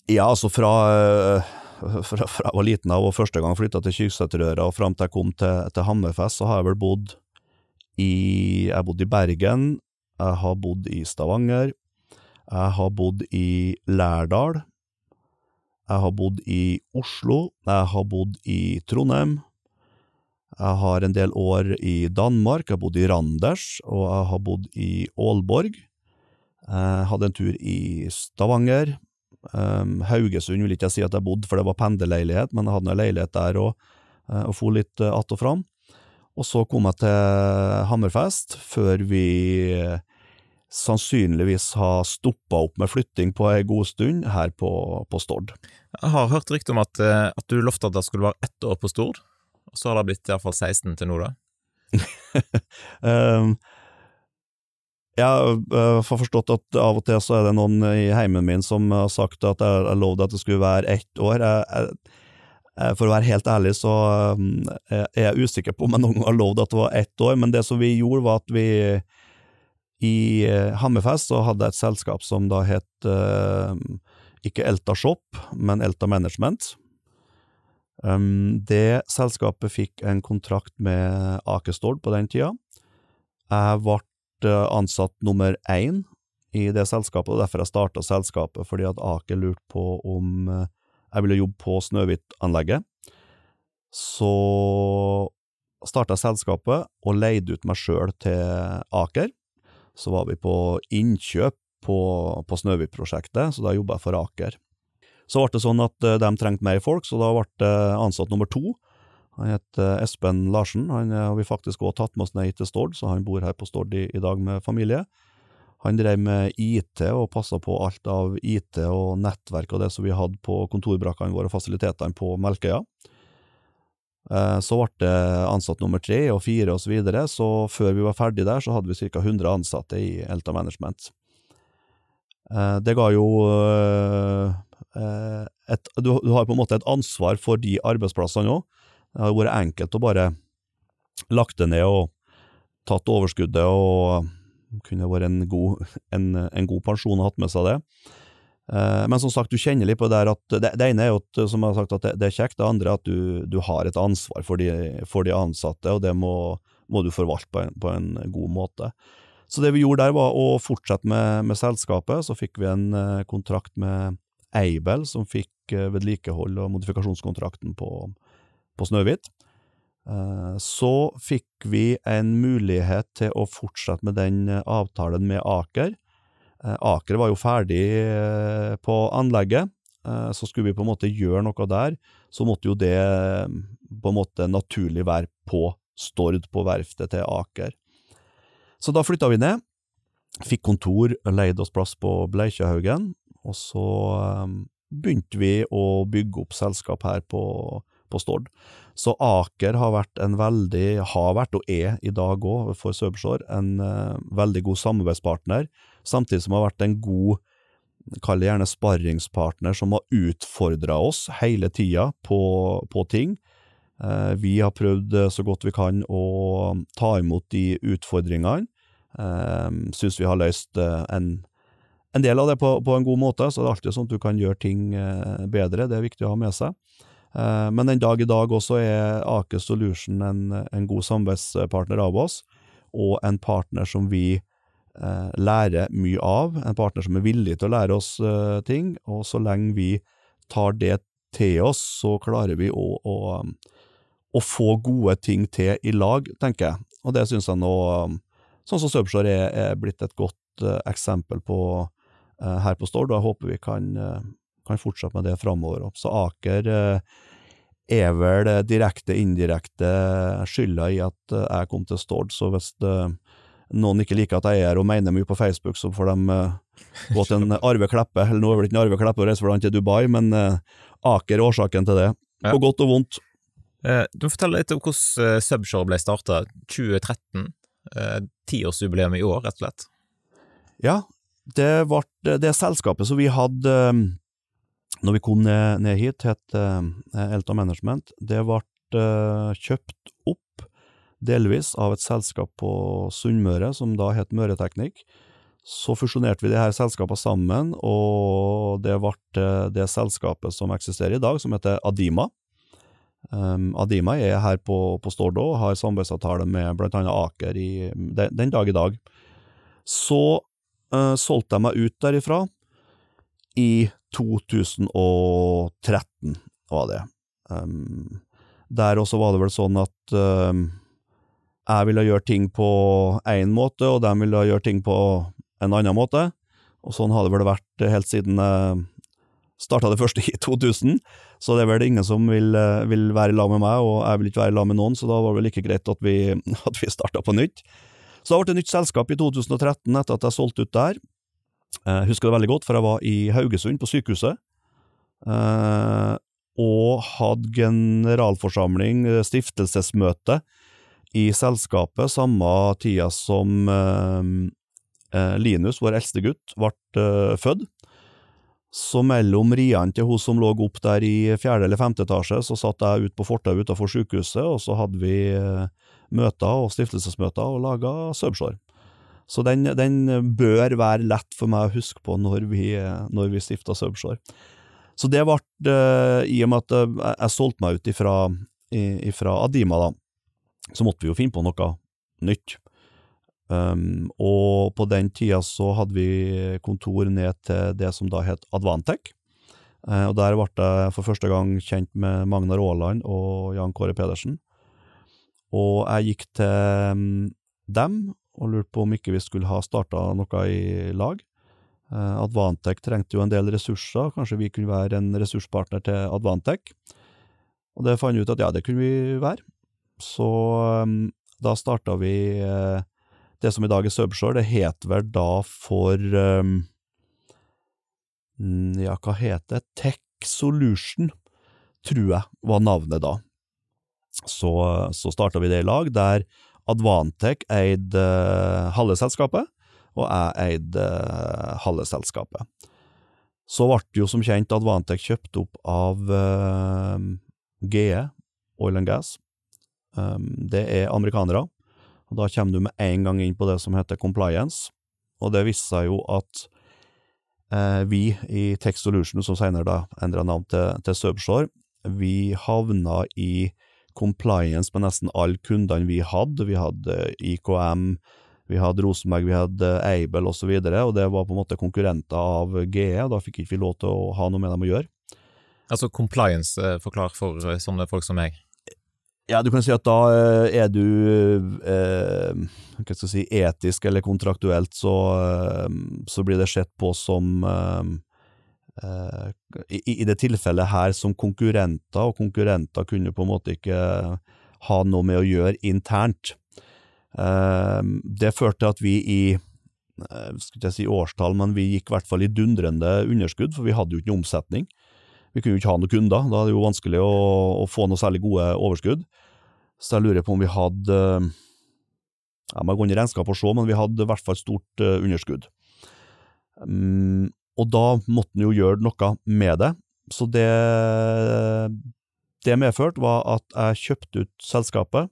Ja, altså fra, eh, fra, fra jeg var liten av og første gang flytta til Kyrksæterøra og fram til jeg kom til, til, Hammerfest, så har jeg vel bodd i Jeg bodde bodd i Bergen, jeg har bodd i Stavanger, jeg har bodd i Lærdal, jeg har bodd i Oslo, jeg har bodd i Trondheim. Jeg har en del år i Danmark, jeg har bodd i Randers, og jeg har bodd i Aalborg. Jeg hadde en tur i Stavanger, Um, Haugesund vil ikke jeg si at jeg bodde, for det var pendlerleilighet, men jeg hadde en leilighet der uh, eh, og for litt att og fram. Og så kom jeg til Hammerfest, før vi sannsynligvis har stoppa opp med flytting på ei god stund her på, på Stord. Jeg har hørt rykte om at, at, du lovte at det skulle være ett år på Stord, og så har det blitt iallfall 16 til nå, da? um, *laughs* Jeg har forstått at av og til så er det noen i heimen min som har sagt at jeg, jeg lovde at det skulle være ett år. Jeg, jeg, for å være helt ærlig så er jeg usikker på om jeg noen gang har lovd at det var ett år, men det som vi gjorde, var at vi i eh, Hammerfest så hadde jeg et selskap som da het uh, ikke Elta Shop, men Elta Management. Um, det selskapet fikk en kontrakt med Akestord på den tida. Jeg ble Eh, ansatt nummer én i det selskapet, og derfor jeg starta selskapet, fordi at Aker lurte på om eh, jeg ville jobbe på Snøhvit-anlegget. Så starta jeg selskapet og leide ut meg sjøl til Aker. Så var vi på innkjøp på, på Snøhvit-prosjektet, så da jobba jeg for Aker. Så ble det sånn at eh, de trengte mer folk, så da ble det ansatt nummer to. Han heter Espen Larsen. Han har vi faktisk også tatt med oss ned til Stord, så han bor her på Stord i, i dag med familie. Han drev med IT og passa på alt av IT og nettverk og det som vi hadde på kontorbrakkene våre og fasilitetene på Melkøya. Eh, så ble det ansatt nummer tre og fire og så videre, så før vi var ferdig der, så hadde vi ca. 100 ansatte i Elta Management. Eh, det ga jo eh, et, du, har på en måte et ansvar for de arbeidsplassene òg. Det hadde vært enkelt å bare lagt det ned og tatt overskuddet og kunne vært en god, en, en god pensjon og hatt med seg det. Eh, men som sagt, du kjenner litt på det der at det, det ene er jo at, som jeg har sagt, at det, det er kjekt, det andre er at du, du har et ansvar for de, for de, ansatte, og det må, må du forvalte på en, på en, god måte. Så det vi gjorde der, var å fortsette med, med selskapet. Så fikk vi en eh, kontrakt med Aibel, som fikk eh, vedlikehold og modifikasjonskontrakten på, på Snøhvit. Eh, så fikk vi en mulighet til å fortsette med den eh, avtalen med Aker. Aker var jo ferdig på anlegget, så skulle vi på en måte gjøre noe der, så måtte jo det på en måte naturlig være på Stord, på verftet til Aker. Så da flytta vi ned, fikk kontor, leide oss plass på Bleikjahaugen, og så begynte vi å bygge opp selskap her på, på Stord. Så Aker har vært en veldig, har vært og er i dag òg for Subshore, en uh, veldig god samarbeidspartner samtidig som har vært en god kall det gjerne sparringspartner som har utfordra oss hele tida på, på ting. Uh, vi har prøvd eh, så godt vi kan å ta imot de utfordringene. Uh, Syns vi har løst en, en, del av det på, på, en god måte, så det er alltid sånn at du kan gjøre ting bedre. Det er viktig å ha med seg. Men den dag i dag også er Aker Solution en, en god samarbeidspartner av oss, og en partner som vi eh, lære mye av, en partner som er villig til å lære oss eh, ting, og så lenge vi tar det til oss, så klarer vi å, å, å få gode ting til i lag, tenker jeg. Og det synes jeg nå, sånn som Subshore er, er, blitt et godt eksempel på her på Stord, og jeg håper vi kan, uh, kan fortsette med det framover. Så Aker er vel direkte, indirekte skylda i at jeg kom til Stord, så hvis det noen ikke liker at jeg er her og mener mye på Facebook, så får de gå til en *laughs* Arve Kleppe, eller nå er vel ikke en Arve Kleppe og reise for til Dubai, men Aker er årsaken til det, ja. på godt og vondt. Du må fortelle litt om hvordan Subshore ble starta, 2013. Tiårsjubileum i år, rett og slett. Ja, det ble det selskapet som vi hadde når vi kom ned, ned hit, het Elta Management. Det ble kjøpt opp delvis av et selskap på Sunnmøre som da het Møreteknikk. Så fusjonerte vi de her selskapene sammen, og det ble det selskapet som eksisterer i dag, som heter Adima. Um, Adima er her på, på Stordå og har samarbeidsavtale med annet Aker i, den, den, dag i dag. Så uh, solgte jeg meg ut derifra i 2013, var det. Um, der også var det vel sånn at um, jeg ville gjøre ting på én måte, og de ville gjøre ting på en annen måte. Og sånn har det vel vært helt siden jeg starta det første *laughs* i 2000. Så det er vel ingen som vil, vil være i lag med meg, og jeg vil ikke være i lag med noen, så da var det vel like greit at vi, *laughs* at vi starta på nytt. Så det ble et nytt selskap i 2013 etter at jeg solgte ut der. Jeg husker det veldig godt, for jeg var i Haugesund, på sykehuset. Eh, og hadde generalforsamling, stiftelsesmøte, i selskapet samme tida som eh, eh, Linus, vår eldste gutt, ble eh, født. Så mellom riene til hun som lå opp der i fjerde eller femte etasje, så satt jeg ute på fortauet utenfor sykehuset, og så hadde vi møter og stiftelsesmøter og laga Subshore. Så den, den, bør være lett for meg å huske på når vi, når vi stifta Subshore. Så det ble, i og med at jeg solgte meg ut ifra, ifra Adima, da, så måtte vi jo finne på noe nytt. Um, og på den tida så hadde vi kontor ned til det som da het Advantec. Uh, og der ble jeg for første gang kjent med Magnar Aaland og Jan Kåre Pedersen. Og jeg gikk til um, dem og lurte på om ikke vi skulle ha starta noe i lag. Uh, Advantec trengte jo en del ressurser, kanskje vi kunne være en ressurspartner til Advantec. Og det fant vi ut at ja, det kunne vi være. Så um, da starta vi uh, det som i dag er Subshore. Det het vel da for um, Ja, hva heter det? Tech Solution, tror jeg var navnet da. Så, så starta vi det i lag, der Advantec eide uh, halve selskapet, og jeg eide uh, halve selskapet. Så ble jo som kjent Advantec kjøpt opp av uh, GE, Oil and Gas, Um, det er amerikanere, og da kommer du med en gang inn på det som heter compliance, og det viste seg jo at uh, vi i Tech Solution, som senere da endra navn til, til Subshore, vi havna i compliance med nesten alle kundene vi hadde. Vi hadde IKM, vi hadde Rosenberg, vi hadde Aibel osv., og, så og det var på en måte konkurrenter av GE, og da fikk ikke vi lov til å ha noe med dem å gjøre. Altså compliance, eh, forklar for eh, sånne folk som meg. Ja, du kan si at da eh, er du eh, hva skal jeg si, etisk eller kontraktuelt, så, så blir det sett på som eh, i, i, det tilfellet her som konkurrenter, og konkurrenter kunne på en måte ikke ha noe med å gjøre internt. Eh, det førte til at vi i skal ikke si årstall, men vi gikk i hvert fall i dundrende underskudd, for vi hadde jo ikke noe omsetning. Vi kunne jo ikke ha noen kunder, da er det jo vanskelig å, å, få noe særlig gode overskudd. Så jeg lurer på om vi hadde Jeg må gå inn i regnskapet og se, men vi hadde i hvert fall stort underskudd. Um, og da måtte han jo gjøre noe med det. Så det det medførte, var at jeg kjøpte ut selskapet,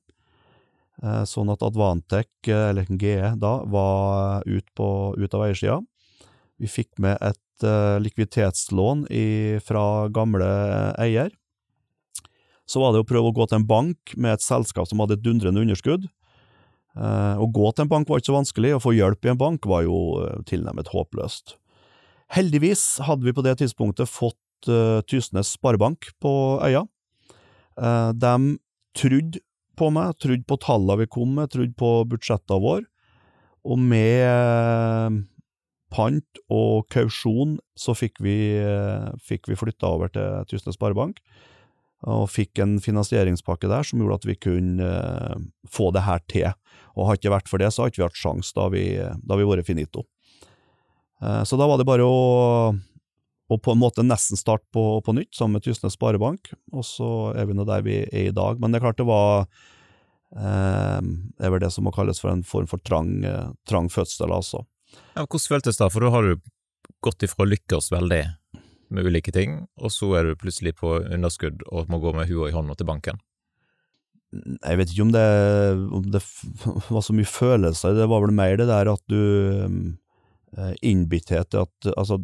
eh, sånn at Advantec, eh, eller GE da, var ut, på, ut av eiersida. Vi fikk med et uh, likviditetslån i, fra gamle eier. Så var det å prøve å gå til en bank med et selskap som hadde et dundrende underskudd. Å gå til en bank var ikke så vanskelig, å få hjelp i en bank var jo tilnærmet håpløst. Heldigvis hadde vi på det tidspunktet fått uh, Tysnes Sparebank på øya. de trodde på meg, trodde på tallene vi kom med, trodde på budsjettene våre, og med pant og kausjon så fikk vi, fikk vi flytta over til Tysnes Sparebank, og fikk en finansieringspakke der som gjorde at vi kunne uh, få det her til. Og hadde ikke vært for det, så hadde vi hatt sjanse da vi, da vært finito. Uh, så da var det bare å, å på en måte nesten starte på, på nytt, sammen med Tysnes Sparebank, og så er vi nå der vi er i dag. Men det er klart det var eh, Det er vel det som må kalles for en form for trang, trang fødsel, altså. Ja, hvordan føltes det, for da har du gått ifra å lykkes veldig med ulike ting, og så er du plutselig på underskudd og må gå med hua i hånda til banken? Jeg vet ikke om det, om det *laughs* var så mye følelser, det var vel mer det der at du eh, Innbitthet at Altså,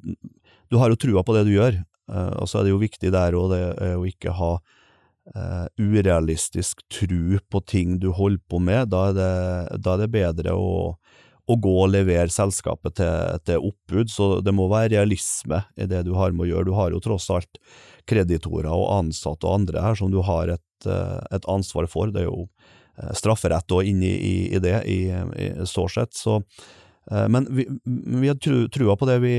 du har jo trua på det du gjør, eh, og så er det jo viktig der òg å ikke ha uh, urealistisk tru på ting du holder på med. Da er det, da er det bedre å å gå og levere selskapet til, til oppbud, så det må være realisme i det du har med å gjøre. Du har jo tross alt kreditorer og ansatte og andre her som du har et, eh, et ansvar for. Det er jo eh, strafferett og inni i, i, det, i, i, så sett. Så, eh, men vi, vi hadde trua på det vi,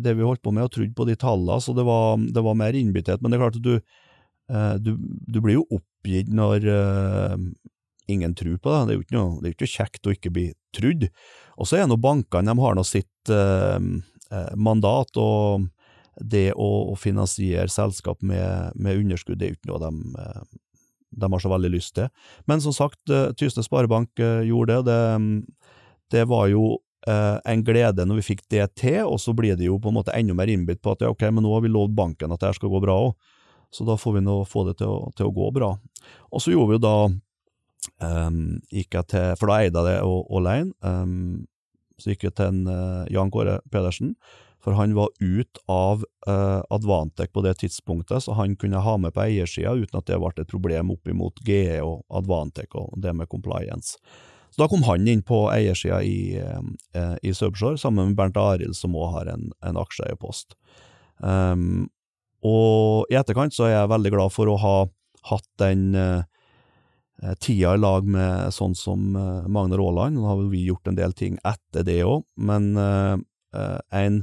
det vi, holdt på med, og trodd på de tallene, så det var, det var mer innbitthet. Men det er klart at du, du, du blir jo oppgitt når ingen tror på det. Det er jo ikke, noe, det er ikke kjekt å ikke bli trudd. Og så er nå bankene, de har nå sitt eh, eh, mandat, og det å, finansiere selskap med, med, underskudd, det er jo ikke noe de, eh, de, har så veldig lyst til. Men som sagt, Tysnes Sparebank gjorde det. Det, det var jo eh, en glede når vi fikk det til, og så blir det jo på en måte enda mer innbitt på at ja, ok, men nå har vi lovd banken at det her skal gå bra òg. Så da får vi nå få det til å, til å, gå bra. Og så gjorde vi jo da Um, gikk jeg til, For da eide jeg det alene. Um, så gikk jeg til en, uh, Jan Kåre Pedersen, for han var ut av uh, Advantec på det tidspunktet, så han kunne ha med på eiersida uten at det ble et problem opp imot GE og Advantec og det med compliance. Da kom han inn på eiersida i, uh, i Subshore, sammen med Bernt Arild, som òg har en, en aksjeeierpost. Um, og i etterkant så er jeg veldig glad for å ha hatt den uh, Eh, tida i lag med sånn som uh, Magne Råland. Nå har vi gjort en del ting etter det òg, men uh, en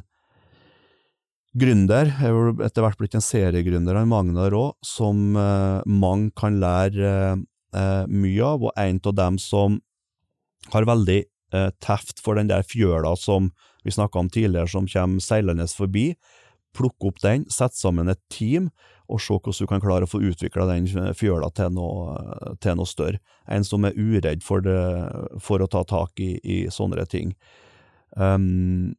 gründer er etter hvert blitt en seriegründer av Magnar òg, som mange kan lære mye av, og en av dem som har veldig teft for den der fjøla som vi snakka om tidligere, som kommer seilende forbi. Plukke opp den, sette sammen et team og se hvordan du kan klare å få utvikla den fjøla til noe, til noe, større. En som er uredd for, det, for å ta tak i, i sånne ting. Um,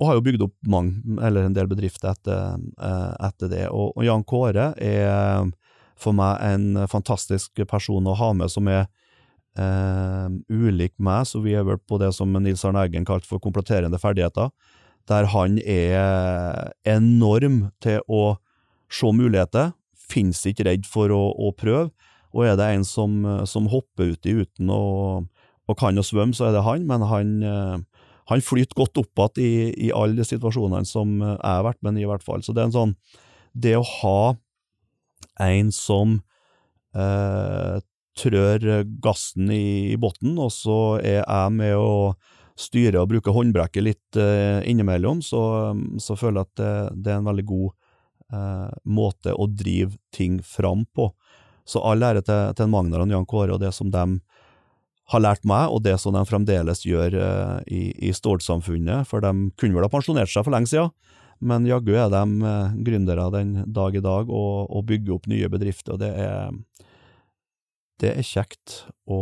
og har jo bygd opp mange, eller en del bedrifter etter, eh, etter det. Og, og, Jan Kåre er for meg en fantastisk person å ha med, som er eh, ulik meg, så vi er vel på det som Nils Arne Eggen kalte for kompletterende ferdigheter, der han er enorm til å se muligheter, finnes ikke redd for å, å, prøve, og er det en som, som hopper uti uten å, og kan å svømme, så er det han, men han, eh, han flyter godt opp igjen i, i alle situasjonene som jeg har vært med i, hvert fall. Så det er en sånn Det å ha en som eh, trør gassen i, i og så er jeg med å styre og bruke håndbrekket litt eh, innimellom, så, så, føler jeg at det, det er en veldig god eh, måte å drive ting fram på. Så all ære til, til Magnar og Jan Kåre og det som de har lært meg, og det som de fremdeles gjør eh, i, i Stålsamfunnet, for de kunne vel ha pensjonert seg for lenge siden, men jaggu er de eh, gründere den dag i dag og, og, bygger opp nye bedrifter, og det er, det er kjekt å,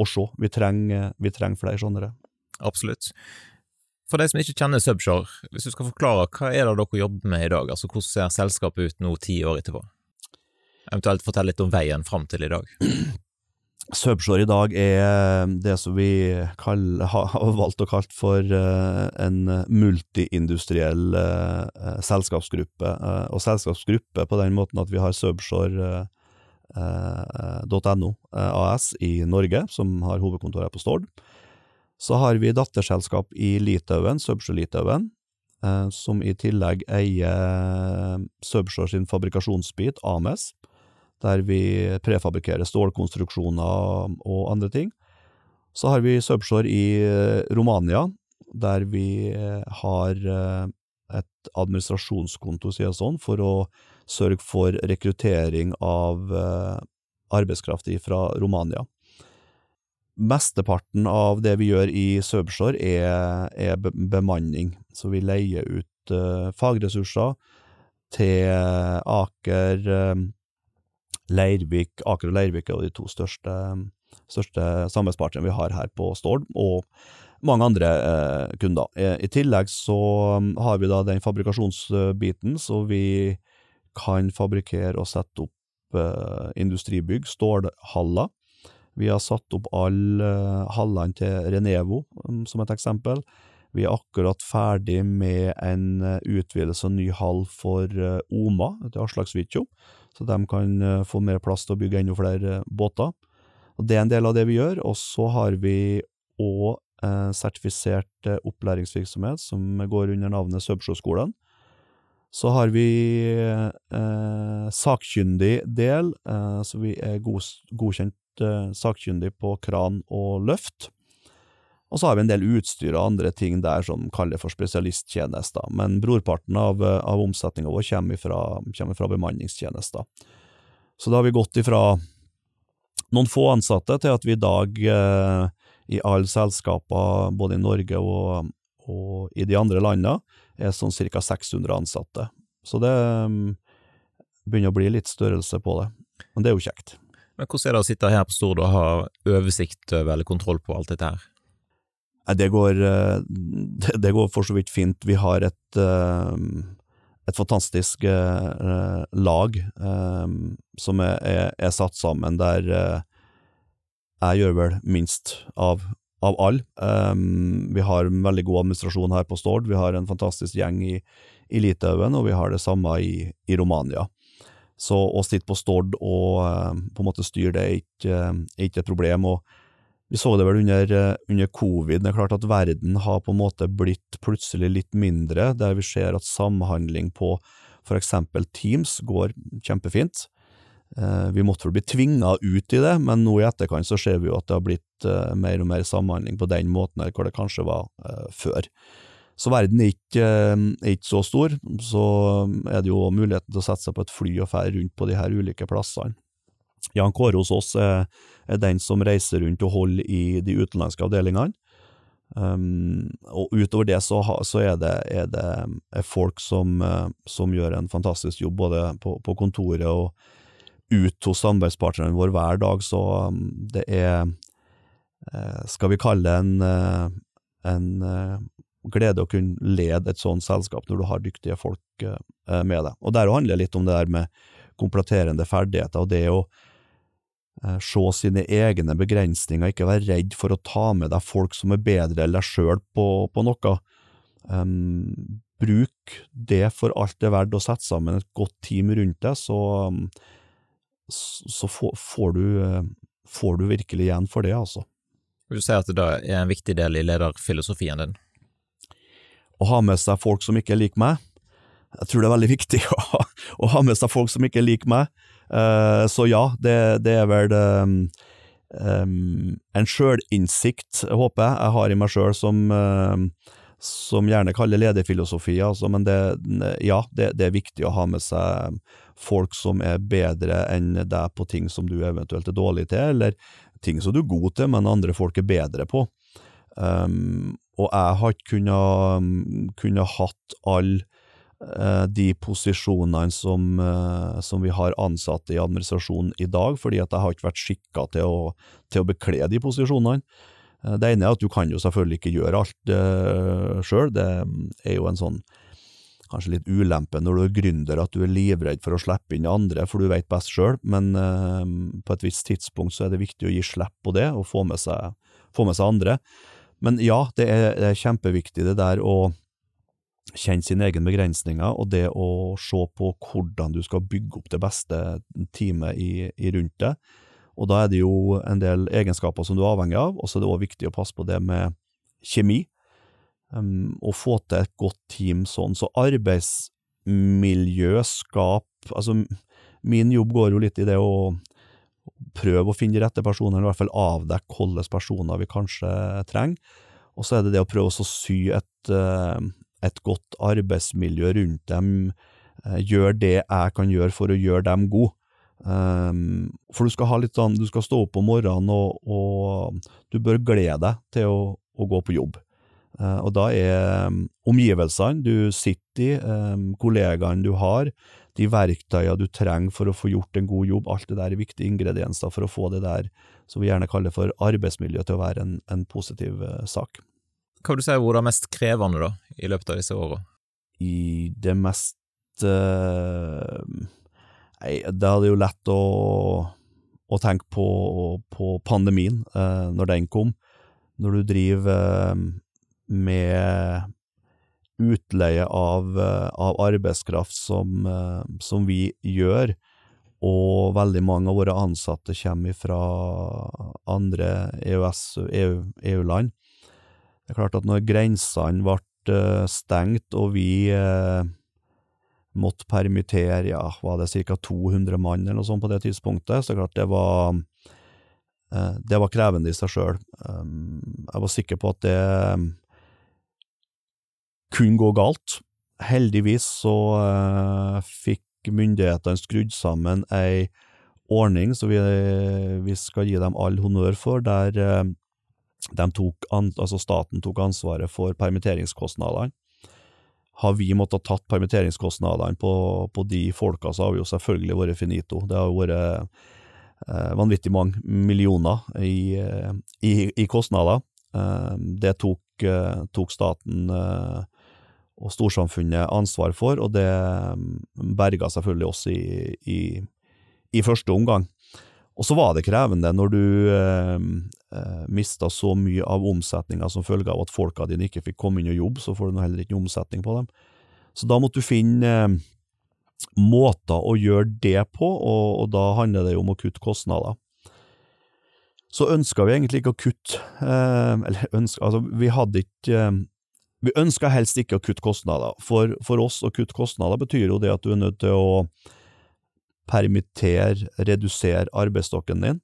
å se. Vi trenger, vi trenger flere sånne. Absolutt. For de som ikke kjenner Subshore, hvis du skal forklare, hva er det dere jobber med i dag? Altså, Hvordan ser selskapet ut nå ti år etterpå? Eventuelt fortell litt om veien fram til i dag. *clears throat* Subshore i dag er det som vi kaller, har valgt å kalle for uh, en multiindustriell uh, selskapsgruppe. Og selskapsgruppe på den måten at vi har Subshore .no AS i Norge, som har hovedkontor her på Stord. Så har vi datterselskap i Litauen, Subsjø Litauen, som i tillegg eier Subsjø sin fabrikasjonsbit, Ames der vi prefabrikerer stålkonstruksjoner og andre ting. Så har vi Subshore i eh, Romania, der vi eh, har eh, et administrasjonskonto, sier jeg sånn, for å sørge for rekruttering av arbeidskraft fra Romania. Mesteparten av det vi gjør i Subshore er, er bemanning, så vi leier ut fagressurser til Aker, Leirvik, Aker og Leirvik er de to største, største samarbeidspartnerne vi har her på Stord, og mange andre uh, kunder. I, tillegg så har vi da den fabrikasjonsbiten, så vi kan fabrikkere og sette opp eh, industribygg, stålhaller. Vi har satt opp alle uh, hallene til Renevo, um, som et eksempel. Vi er akkurat ferdig med en uh, utvidelse og ny hall for uh, Oma til Aslaksvitjo så de kan eh, få mer plass til å bygge enda flere eh, båter. Og Det er en del av det vi gjør. Og så har vi òg eh, sertifisert eh, opplæringsvirksomhet som går under navnet Subsjøskolen. Så har vi eh, sakkyndig del, eh, så vi er god, godkjent sakkyndig på kran og løft. Og så har vi en del utstyr og andre ting der som kaller for spesialisttjenester, men brorparten av, av omsetninga vår kommer fra, kommer fra bemanningstjenester. Så da har vi gått ifra noen få ansatte til at vi i dag eh, i alle selskaper, både i Norge og, og i de andre landene, er sånn ca. 600 ansatte. Så det um, begynner å bli litt størrelse på det, men det er jo kjekt. Men hvordan er det å sitte her på Stord og ha oversikt over eller kontroll på alt dette her? Det går, eh, *laughs* det går for så vidt fint. Vi har et, eh, et fantastisk eh, lag som er, er, er, satt sammen, der jeg gjør vel minst av, av alle. Vi har en veldig god administrasjon her på Stord, vi har en fantastisk gjeng i, i Litauen, og vi har det samme i, i Romania. Så å sitte på Stord og på en måte styre det er ikke, er ikke et problem. og vi så det vel under, under, covid, det er klart at verden har på en måte blitt plutselig litt mindre, der vi ser at samhandling på for eksempel Teams går kjempefint. Eh, vi måtte vel bli tvinga ut i det, men nå i etterkant så ser vi jo at det har blitt eh, mer og mer samhandling på den måten her, hvor det kanskje var før. Så verden er ikke, er ikke, så stor, så er det jo muligheten til å sette seg på et fly og fære rundt på de her ulike plassene. Jan Kåre hos oss er, er, den som reiser rundt og holder i de utenlandske avdelingene. Um, og utover det så, så er det, er det folk som, som, gjør en fantastisk jobb, både på, på kontoret og ut hos samarbeidspartnerne våre hver dag, så um, det er uh, Skal vi kalle det en, uh, en glede å kunne lede et sånt selskap når du har dyktige folk med deg. Og der handler det litt om det der med kompletterende ferdigheter, og det å Eh, se sine egne begrensninger, ikke være redd for å ta med deg folk som er bedre enn deg sjøl på, på, noe. Um, bruk det for alt det er verdt å sette sammen et godt team rundt deg, så, så får, får, du, eh, får, du, virkelig igjen for det, altså. Vil du si at det da er en viktig del i lederfilosofien din? Å ha med seg folk som ikke er lik meg? Jeg tror det er veldig viktig *laughs* å ha, å ha med seg folk som ikke er lik meg. Uh, så ja, det, det er vel um, um, en sjølinnsikt, håper jeg, jeg har i meg sjøl som, uh, som gjerne kaller lederfilosofi, altså, men det, ja, det, det, er viktig å ha med seg folk som er bedre enn deg på ting som du eventuelt er dårlig til, eller ting som du er god til, men andre folk er bedre på. Um, og jeg har ikke kunnet, kunnet hatt alle uh, de posisjonene som, uh, som, vi har ansatte i administrasjonen i dag, fordi at jeg har ikke vært skikka til, til, å bekle de posisjonene. Eh, det ene er at du kan jo selvfølgelig ikke gjøre alt uh, sjøl, det er jo en sånn kanskje litt ulempe når du er gründer, at du er livredd for å slippe inn andre, for du vet best sjøl, men uh, på et visst tidspunkt så er det viktig å gi slipp på det, og få med seg, få med seg andre. Men ja, det er, det er kjempeviktig det der å kjenne sine egne begrensninger, og det å se på hvordan du skal bygge opp det beste teamet i, i rundt deg. Og da er det jo en del egenskaper som du er avhengig av, og så er det òg viktig å passe på det med kjemi. Um, og få til et godt team sånn. Så arbeidsmiljø, skap Altså, min jobb går jo litt i det å prøve å finne de rette personene, eller i hvert fall avdekke hvilke personer vi kanskje trenger. Og så er det det å prøve å sy et, uh, et godt arbeidsmiljø rundt dem, uh, gjøre det jeg kan gjøre for å gjøre dem gode. Um, for du skal ha litt sånn, du skal stå opp om morgenen, og, og du bør glede deg til å, å gå på jobb. Uh, og da er um, omgivelsene du sitter i, um, kollegaene du har, de verktøyene du trenger for å få gjort en god jobb, alt det der er viktige ingredienser for å få det der som vi gjerne kaller for arbeidsmiljø til å være en, en positiv uh, sak. Hva vil du si er det mest krevende da, i løpet av disse åra? I det mest uh, Nei, det hadde jo lett å, å tenke på, på pandemien, eh, når den kom. Når du driver eh, med utleie av, eh, av arbeidskraft som, eh, som, vi gjør, og veldig mange av våre ansatte kommer fra andre EØS-EU-land. EU, det er klart at når grensene ble eh, stengt, og vi måtte permittere, ja, var det ca. 200 mann eller noe sånt på det tidspunktet, så klart det var eh, det var krevende i seg sjøl. Um, jeg var sikker på at det kunne gå galt. Heldigvis så uh, fikk myndighetene skrudd sammen ei ordning, som vi, vi skal gi dem all honnør for, der uh, tok altså staten tok ansvaret for permitteringskostnadene. Har vi måttet tatt permitteringskostnadene på, på, de folka, så har vi jo selvfølgelig vært finito. Det har jo vært eh, vanvittig mange millioner i, eh, i, i kostnader. Eh, det tok, eh, tok staten eh, og storsamfunnet ansvar for, og det mm, berga selvfølgelig oss i, i, i første omgang. Og så var det krevende når du eh, eh, mista så mye av omsetninga som følge av at folka dine ikke fikk komme inn og jobbe, så får du heller ikke omsetning på dem. Så da måtte du finne eh, måter å gjøre det på, og, og, da handler det jo om å kutte kostnader. Så ønska vi egentlig ikke å kutte eh, Eller *laughs* ønska, altså, vi hadde ikke eh, Vi ønska helst ikke å kutte kostnader. For, for oss å kutte kostnader betyr jo det at du er nødt til å permittere, redusere arbeidsstokken din.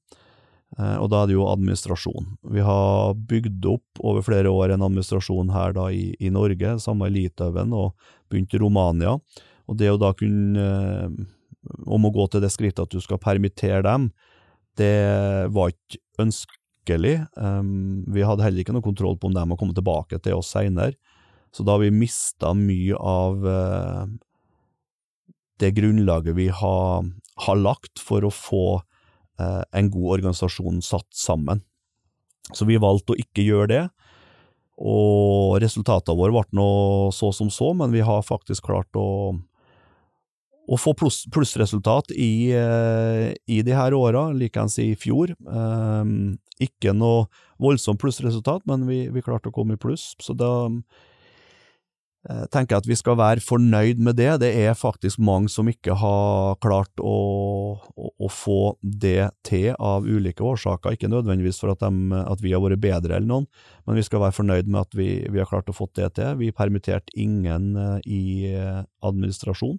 Eh, og da er det jo administrasjon. Vi har bygd opp over flere år en administrasjon her da i, i Norge, samme i Litauen, og begynt i Romania. Og det å da kunne eh, Om å gå til det skrittet at du skal permittere dem, det var ikke ønskelig. Vi hadde heller ikke noe kontroll på om de har kommet tilbake til oss seinere. Så da har vi mista mye av uh, det grunnlaget vi har, har lagt for å få eh, en god organisasjon satt sammen. Så vi valgte å ikke gjøre det, og resultatene våre ble nå så som så, men vi har faktisk klart å, å få pluss, plussresultat i, eh, i de her åra, likeens i fjor. Eh, ikke noe voldsomt plussresultat, men vi, vi klarte å komme i pluss, så da Eh, jeg at vi skal være fornøyd med det. Det er faktisk mange som ikke har klart å, å, å få det til av ulike årsaker. Ikke nødvendigvis for at, de, at, vi har vært bedre eller noen, men vi skal være fornøyd med at vi, vi har klart å få det til. Vi permitterte ingen uh, i uh, administrasjon,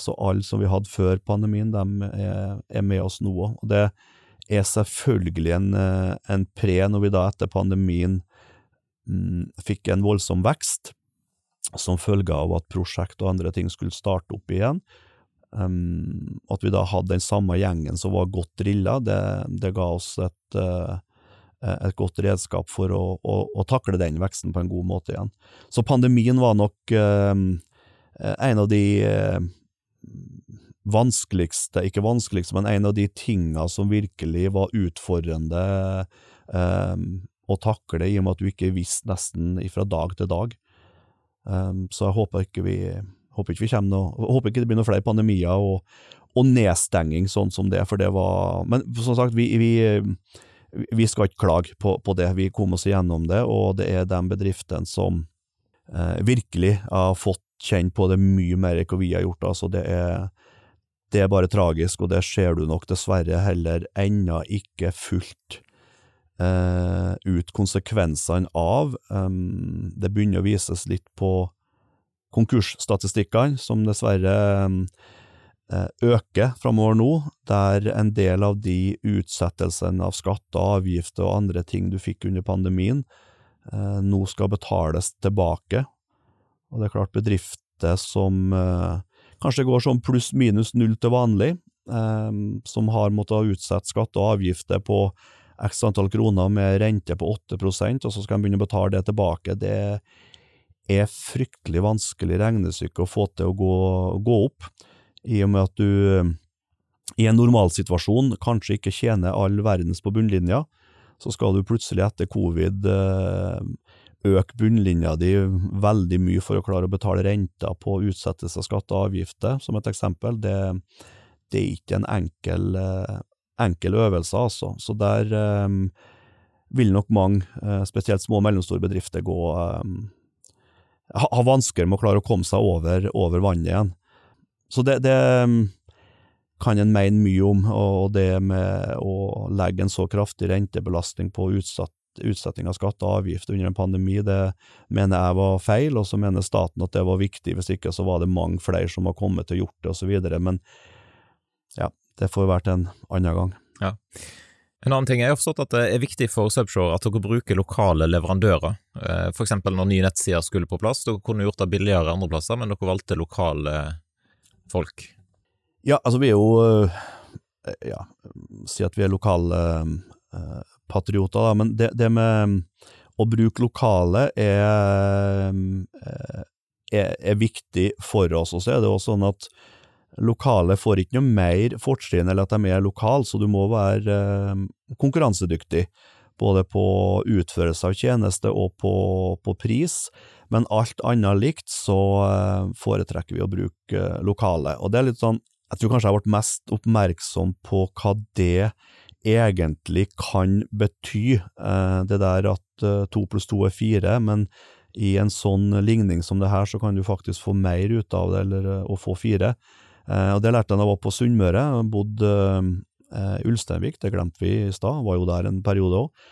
så alle som vi hadde før pandemien, de er med oss nå òg. Det er selvfølgelig en, en pre når vi da etter pandemien mm, fikk en voldsom vekst som følge av at prosjekt og andre ting skulle starte opp igjen. Um, at vi da hadde den samme gjengen som var godt drilla, det, det ga oss et, uh, et godt redskap for å, å, å, takle den veksten på en god måte igjen. Så pandemien var nok uh, en av de uh, vanskeligste, ikke vanskeligste, men en av de tinga som virkelig var utfordrende å takle i og med at du ikke visste nesten fra dag til dag. Um, så jeg håper ikke vi håper ikke vi kommer noe, håper ikke det blir noen flere pandemier og, og nedstenging sånn som det, for det var Men som sagt, vi, vi, vi skal ikke klage på, på, det. Vi kom oss igjennom det, og det er de bedriftene som eh, virkelig har fått kjenne på det mye mer enn vi har gjort. Altså, det er, det er bare tragisk, og det ser du nok dessverre heller ennå ikke fullt eh, ut konsekvensene av. Um, det begynner å vises litt på konkursstatistikkene, som dessverre um, øker framover nå, der en del av de utsettelsene av skatter, avgifter og andre ting du fikk under pandemien, eh, nå skal betales tilbake. Og det er klart bedrifter som eh, kanskje går sånn pluss-minus null til vanlig, som har måttet utsette skatter og avgifter på x antall kroner med rente på 8% og så skal de begynne å betale det tilbake. Det er fryktelig vanskelig regnestykke å få til å gå, gå opp, i og med at du i en normalsituasjon kanskje ikke tjener all verdens på bunnlinja, så skal du plutselig etter covid eh, øke bunnlinja di veldig mye for å klare å betale renta på utsettelse av skatter og avgifter, som et eksempel. Det, det er ikke en enkel, eh, enkel øvelse, altså. Så der um, vil nok mange, spesielt små og mellomstore bedrifter, gå um, har vansker med å klare å komme seg over, over vannet igjen. Så det, det mm, kan en mene mye om, og det med å legge en så kraftig rentebelastning på utsatt, utsetting av skatter og avgifter under en pandemi, det mener jeg var feil, og så mener staten at det var viktig, hvis ikke så var det mange flere som har kommet til å gjort det, osv. Men ja, det får være til en annen gang. Ja. En annen ting, jeg har forstått at det er viktig for Subshore at dere bruker lokale leverandører. F.eks. for eksempel når nye nettsider skulle på plass. Dere kunne gjort det billigere andre plasser, men dere valgte lokale folk. Ja, altså vi er jo eh, Ja, si at vi er lokale uh, patrioter, da. Men det, det, med å bruke lokale er, er, er viktig for oss. Og så er det også sånn at lokale får ikke noe mer fortrinn eller at de er lokale, så du må være eh, konkurransedyktig. Både på utførelse av tjeneste og på, på, pris, men alt annet likt så eh, foretrekker vi å bruke eh, lokale. Og det er litt sånn, jeg tror kanskje jeg vært mest oppmerksom på hva det egentlig kan bety, eh, det der at to pluss to er fire, men i en sånn ligning som det her, så kan du faktisk få mer ut av det, eller å få fire. Eh, og Det lærte jeg da jeg var på Sunnmøre, bodde i Ulsteinvik, det glemte vi i stad, var jo der en periode òg.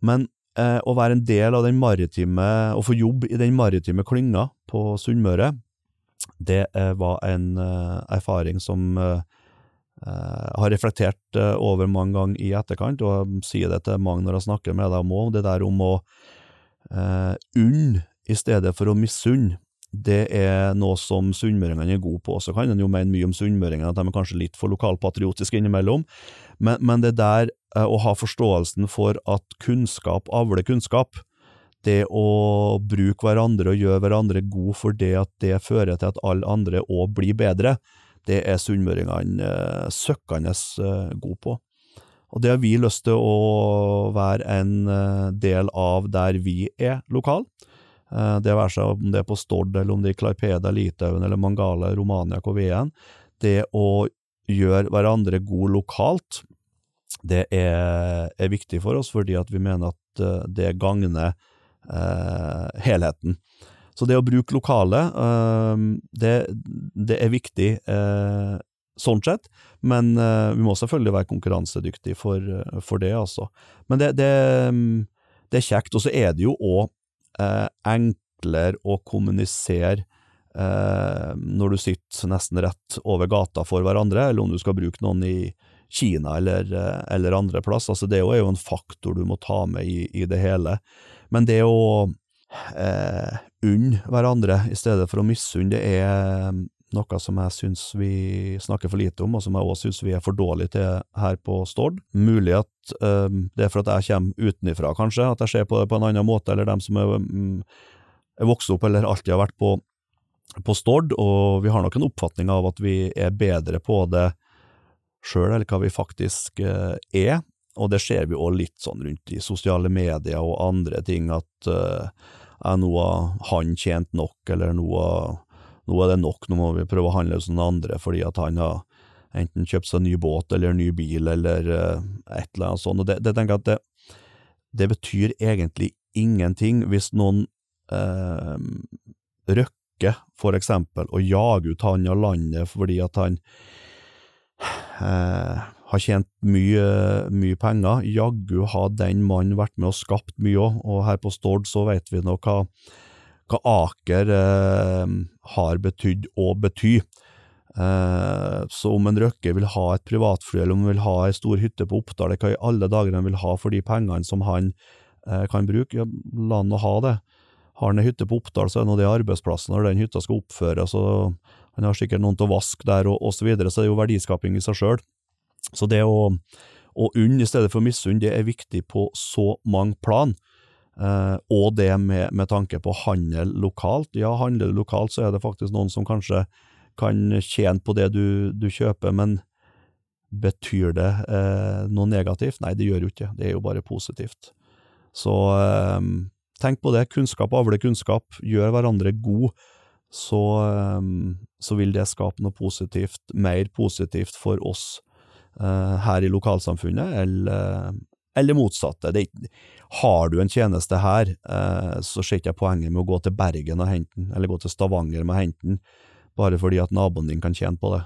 Men eh, å være en del av den maritime, å få jobb i den maritime klynga på Sunnmøre, det eh, var en eh, erfaring som jeg eh, har reflektert over mange ganger i etterkant, og jeg sier det til mange når jeg snakker med dem òg, det der om å unne i stedet for å misunne det er noe som sunnmøringene er gode på. Så kan en jo mene mye om sunnmøringene, at de er kanskje litt for lokalpatriotiske innimellom, men, men det der eh, å ha forståelsen for at kunnskap avler kunnskap, det å bruke hverandre og gjøre hverandre god for det at det fører til at alle andre òg blir bedre, det er sunnmøringene eh, søkkende eh, gode på. Og det har vi lyst til å være en eh, del av der vi er lokal. Eh, det være seg om det er på Stord, eller om det er i Klaipeda, Litauen eller Mangala, Romania, KVN. Det å gjøre hverandre god lokalt, det er, er, viktig for oss, fordi vi mener at eh, det gagner eh, helheten. Så det å bruke lokale, eh, det, det, er viktig eh, sånn sett, men eh, vi må selvfølgelig være konkurransedyktige for, for det, altså. Men det, det, det er kjekt. Og så er det jo òg enklere å kommunisere eh, når du sitter nesten rett over gata for hverandre, eller om du skal bruke noen i Kina eller, eh, eller andre plass. Altså, det er jo en faktor du må ta med i, i det hele. Men det å eh, unne hverandre i stedet for å misunne, det er noe som jeg syns vi snakker for lite om, og som jeg også syns vi er for dårlige til her på Stord. Mulig at uh, det er for at jeg kommer utenifra, kanskje, at jeg ser på det på en annen måte, eller dem som er, um, er vokst opp eller alltid har vært på, på Stord, og vi har nok en oppfatning av at vi er bedre på det sjøl, eller hva vi faktisk uh, er. og det ser vi òg litt sånn rundt i sosiale medier og andre ting, at uh, er nå har han tjent nok, eller nå, nå er det nok, nå må vi prøve å handle hos noen andre fordi at han har enten kjøpt seg ny båt eller ny bil eller uh, et eller annet sånt. Og det, det tenker jeg at det, det, betyr egentlig ingenting hvis noen eh, røkker for eksempel, og jager ut han av landet fordi at han eh, har tjent mye, mye penger. Jaggu har den mannen vært med og skapt mye òg, og her på Stord så vet vi nå hva, hva Aker eh, har betydd og betyr. Eh, så om en Røkke vil ha et privatfly, eller om han vil ha ei stor hytte på Oppdal, hva i alle dager han vil ha for de pengene som han eh, kan bruke, ja, la han nå ha det. Har han ei hytte på Oppdal, så er nå det arbeidsplassen når den hytta skal oppføres, og han har sikkert noen til å vaske der, og, osv., så videre, så det er jo verdiskaping i seg sjøl. Så det å, å unne i stedet for misunne, det er viktig på så mange plan. Eh, og det med, med, tanke på handel lokalt. Ja, handler du lokalt, så er det faktisk noen som kanskje kan tjene på det du, du kjøper, men betyr det eh, noe negativt? Nei, det gjør jo ikke det. er jo bare positivt. Så eh, tenk på det. Kunnskap avler kunnskap. Gjør hverandre god. Så, så vil det skape noe positivt, mer positivt for oss her i lokalsamfunnet, eller, eller motsatte. Det, har du en tjeneste her, eh, så ser ikke jeg poenget med å gå til Bergen og hente den, eller gå til Stavanger med å hente den, bare fordi at naboen din kan tjene på det.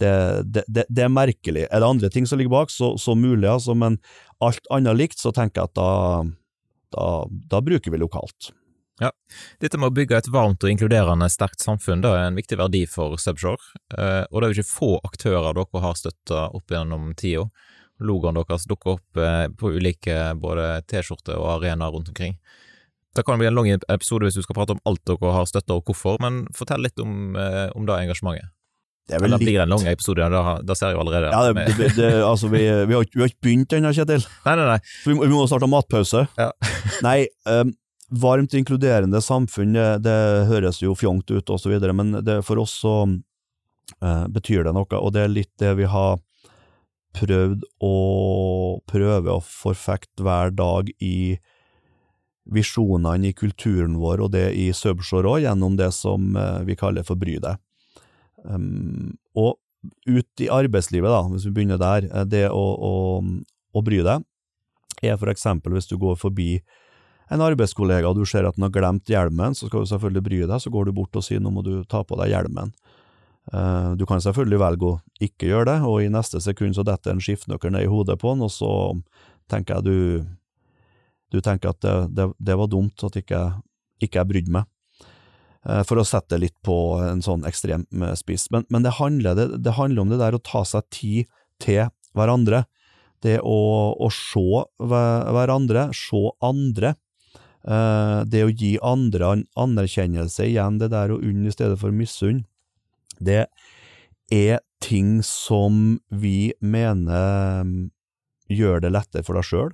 Det, det, det, det, er merkelig. Er det andre ting som ligger bak, så, så mulig, altså, men alt annet likt, så tenker jeg at da, da, da bruker vi lokalt. Ja, Dette med å bygge et varmt og inkluderende sterkt samfunn det er en viktig verdi for Subshore, eh, og det er jo ikke få aktører dere har støtta opp gjennom tida. Logoen deres dukker opp eh, på ulike både T-skjorter og arenaer rundt omkring. Det kan bli en lang episode hvis du skal prate om alt dere har støtta og hvorfor, men fortell litt om, eh, om det engasjementet. Det litt... blir det en lang episode, da, da ser jeg jo allerede. Ja, det, det, det, altså, vi, vi, har, vi, har, ikke begynt ennå, Kjetil. Nei, nei, nei. Så vi vi må starte matpause. Ja. *laughs* nei, um, varmt inkluderende samfunn, det, det høres jo fjongt ut og så videre, men det, for oss så uh, betyr det noe, og det er litt det vi har prøvd å prøve å forfekte hver dag i visjonene i kulturen vår, og det i Subshore òg, gjennom det som eh, vi kaller for Bry deg. Um, og ut i arbeidslivet, da, hvis vi begynner der, eh, det å, å, å bry deg, er for eksempel hvis du går forbi en arbeidskollega og du ser at han har glemt hjelmen, så skal du selvfølgelig bry deg, så går du bort og sier nå må du ta på deg hjelmen. Uh, du kan selvfølgelig velge å ikke gjøre det, og i neste sekund så detter en skiftenøkkel ned i hodet på han, og så tenker jeg du du tenker at det, det, det var dumt at ikke, ikke jeg brydde meg. Uh, for å sette det litt på en sånn ekstrem eh, spiss. Men, men det, handler, det, det handler om det der å ta seg tid til hverandre. Det å, å se hverandre, se andre, det å gi andre anerkjennelse, igjen det der å unne i stedet for misunne, det er ting som vi mener um, gjør det lettere for deg sjøl.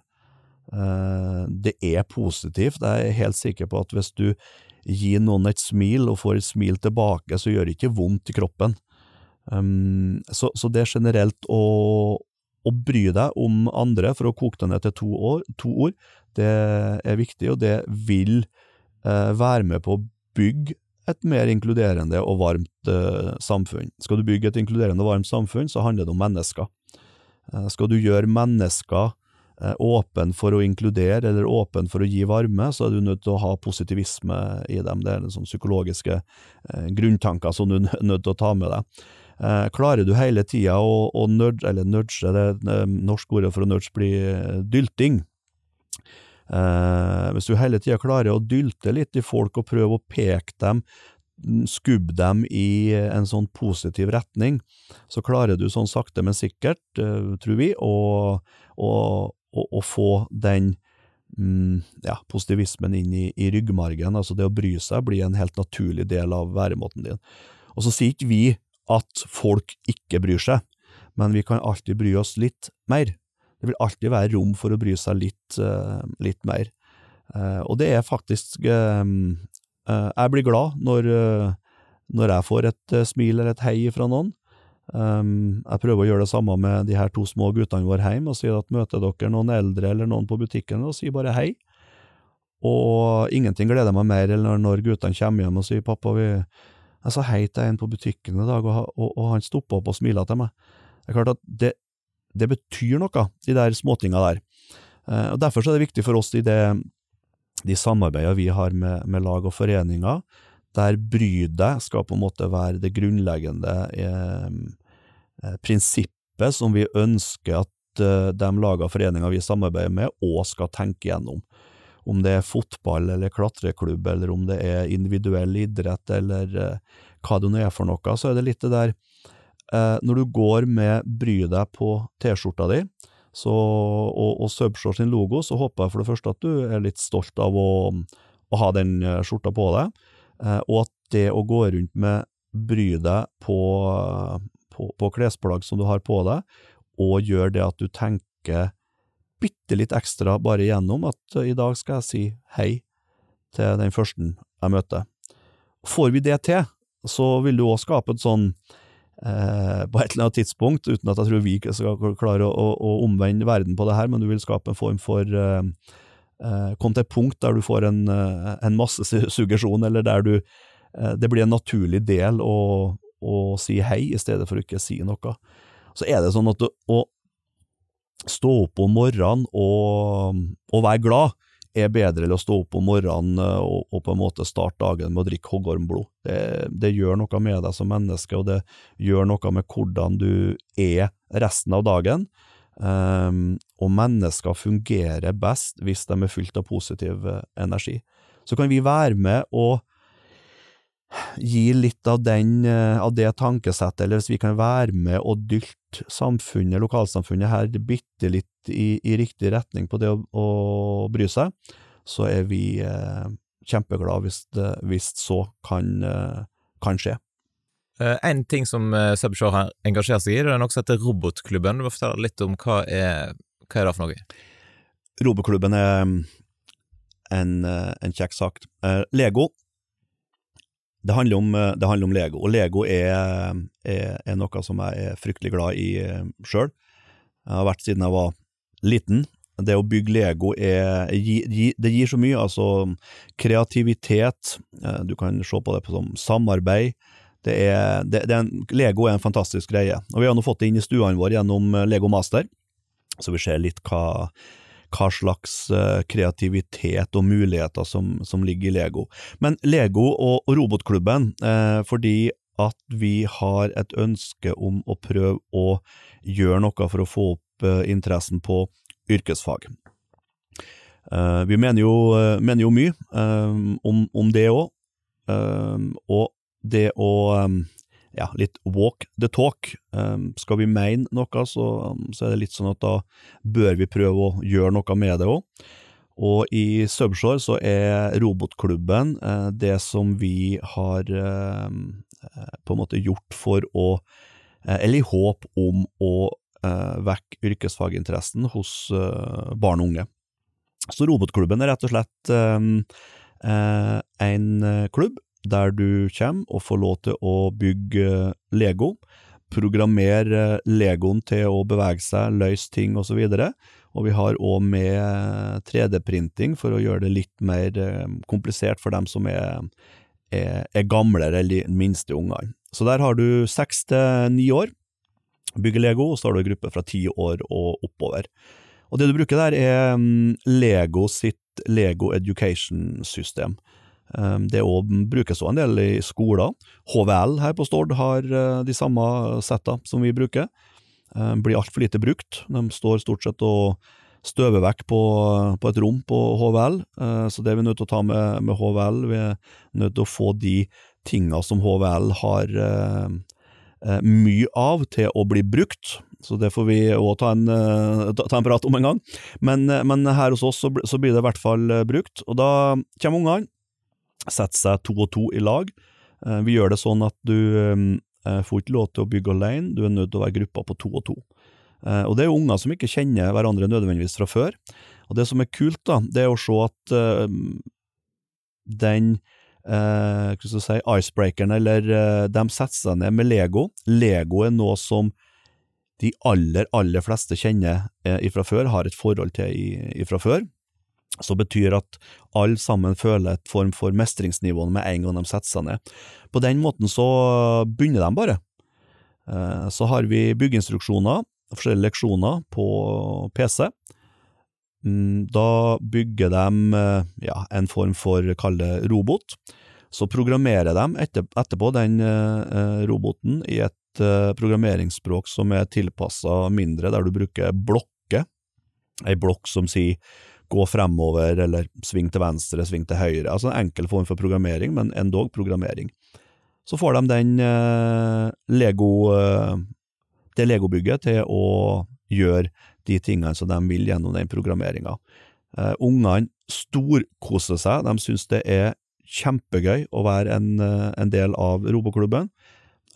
Eh, det er positivt. Jeg er helt sikker på at hvis du gir noen et smil, og får et smil tilbake, så gjør det ikke vondt i kroppen. Um, så, det er generelt å, bry deg om andre, for å koke det ned til to, år, ord, det er viktig, og det vil eh, være med på å bygge et mer inkluderende og varmt eh, samfunn. Skal du bygge et inkluderende og varmt samfunn, så handler det om mennesker. Eh, skal du gjøre mennesker eh, åpen for å inkludere, eller åpen for å gi varme, så er du nødt til å ha positivisme i dem. Det er sånn psykologiske eh, grunntanker som du *laughs* er nødt til å ta med deg. Eh, klarer du hele tida å, å nudge, eller nudge, det er norsk ordet for å nudge blir dylting, Eh, hvis du hele tida klarer å dylte litt i folk og prøve å peke dem, skubbe dem i en sånn positiv retning, så klarer du sånn sakte, men sikkert, eh, tror vi, å, å, å få den mm, ja, positivismen inn i, i, ryggmargen. Altså det å bry seg blir en helt naturlig del av væremåten din. Og så sier ikke vi at folk ikke bryr seg, men vi kan alltid bry oss litt mer det vil alltid være rom for å bry seg litt, uh, litt mer. Uh, og det er faktisk uh, Jeg blir glad når, når jeg får et smil eller et hei fra noen. Jeg prøver å gjøre det samme med de her to små guttene våre hjemme, og sier at møter dere noen eldre eller noen på butikken, og sier bare hei. Og ingenting gleder meg mer enn når guttene kommer hjem og sier pappa, vi, jeg sa hei til en på butikken i dag, og, og, og han stoppa opp og smilte til meg. Det er klart at det, det betyr noe, de der småtinga der. Uh, og Derfor er det viktig for oss i det, de samarbeidene vi har med, med lag og foreninger, der bry deg skal på en måte være det grunnleggende eh, eh prinsippet som vi ønsker at eh, de lagene og foreningene vi samarbeider med, òg skal tenke gjennom. Om det er fotball eller klatreklubb, eller om det er individuell idrett, eller eh, hva det nå er for noe, så er det litt det der eh, Når du går med bry deg på T-skjorta di, så, og, og Subshore sin logo, så håper jeg for det første at du er litt stolt av å, å ha den eh, skjorta på deg. Eh, og at det å gå rundt med bry deg på, på, på klesplagg som du har på deg, og gjør det at du tenker bitte litt ekstra bare gjennom at i dag skal jeg si hei til den første jeg møter. Får vi det til, så vil du òg skape et sånn eh, på et eller annet tidspunkt, uten at jeg tror vi skal klare å, å, å omvende verden på det her, men du vil skape en form for eh, Eh, kom til et punkt der du får en, en masse suggesjon, eller der du eh, Det blir en naturlig del å, å, si hei i stedet for å ikke si noe. Så er det sånn at å stå opp om morgenen og, og være glad er bedre enn å stå opp om morgenen og, og, på en måte starte dagen med å drikke hoggormblod. Det, det, gjør noe med deg som menneske, og det gjør noe med hvordan du er resten av dagen. Um, og mennesker fungerer best hvis de er fylt av positiv eh, energi. Så kan vi være med og gi litt av, den, eh, av det tankesettet, eller hvis vi kan være med og dylte samfunnet, lokalsamfunnet her bitte litt i, i, riktig retning på det å, å, bry seg, så er vi eh, kjempeglade hvis, hvis så kan, eh, kan skje. Uh, en ting som uh, Subshore har engasjert seg i, det er noe som heter Robotklubben. Du må fortelle litt om hva er, hva er det for noe? Robotklubben er mm, en, en kjekk sak. Lego. Det handler, om, det handler, om, Lego, og Lego er, er, er noe som jeg er fryktelig glad i sjøl. Jeg har vært siden jeg var liten. Det å bygge Lego er, det gir så mye, altså kreativitet, du kan se på det som samarbeid, det er, det, det er en, Lego er en fantastisk greie. Og Vi har nå fått det inn i stuene våre gjennom eh, Lego Master, så vi ser litt hva, hva slags uh, kreativitet og muligheter som, som, ligger i Lego. Men Lego og, og Robotklubben, eh, fordi at vi har et ønske om å prøve å gjøre noe for å få opp uh, interessen på yrkesfag. vi mener jo, mener jo mye om, om, det òg, og det å ja, litt walk the talk. Skal vi mene noe, så, så, er det litt sånn at da bør vi prøve å gjøre noe med det òg. Og i Subshore så er robotklubben eh, det som vi har eh, på en måte gjort for å eh, Eller i håp om å eh, vekke yrkesfaginteressen hos eh, barn og unge. Så robotklubben er rett og slett eh, en klubb der du kommer og får lov til å bygge Lego, programmere Legoen til å bevege seg, løse ting osv. Og, så og vi har òg med 3D-printing for å gjøre det litt mer eh, komplisert for dem som er, er gamlere eller minste ungene. Så der har du seks til ni år, bygge Lego, og så har du en gruppe fra ti år og oppover. Og det du bruker der, er mm, Lego sitt Lego Education System. Ehm, det brukes også en del i skoler. HVL her på Stord har eh, de samme setta som vi bruker. Ehm, blir altfor lite brukt. De står stort sett og støver vekk på, på, et rom på HVL, eh, så det er vi nødt til å ta med, med HVL. Vi er nødt til å få de tinga som HVL har mye av, til å bli brukt. Så det får vi òg ta, ta, en prat om en gang. Men, men her hos oss så, blir det i hvert fall brukt. Og da kommer ungene, setter seg to og to i lag. Eh, vi gjør det sånn at du eh, får ikke lov til å bygge alene, du er nødt til å være gruppa på to og to. Eh, og det er jo unger som ikke kjenner hverandre nødvendigvis fra før. Og det som er kult, da, det er å se at den eh, hva skal si, icebreakeren, eller eh, de setter seg ned med Lego. Lego er noe som de aller, aller fleste kjenner eh, ifra før, har et forhold til ifra før. Så betyr at alle sammen føler et form for mestringsnivå med en gang de setter seg ned. På den måten så begynner de bare. Eh, så har vi byggeinstruksjoner, forskjellige leksjoner på PC. Mm, da bygger de eh, ja, en form for, kall det, robot. Så programmerer de etterpå den roboten i et programmeringsspråk som er tilpassa mindre, der du bruker blokker. Ei blokk som sier gå fremover, eller sving til venstre, sving til høyre. Altså en enkel form for programmering, men endog programmering. Så får de den Lego, det legobygget til å gjøre de tingene som de vil gjennom den programmeringa. Uh, ungene storkoser seg, de syns det er kjempegøy å være en, en del av roboklubben.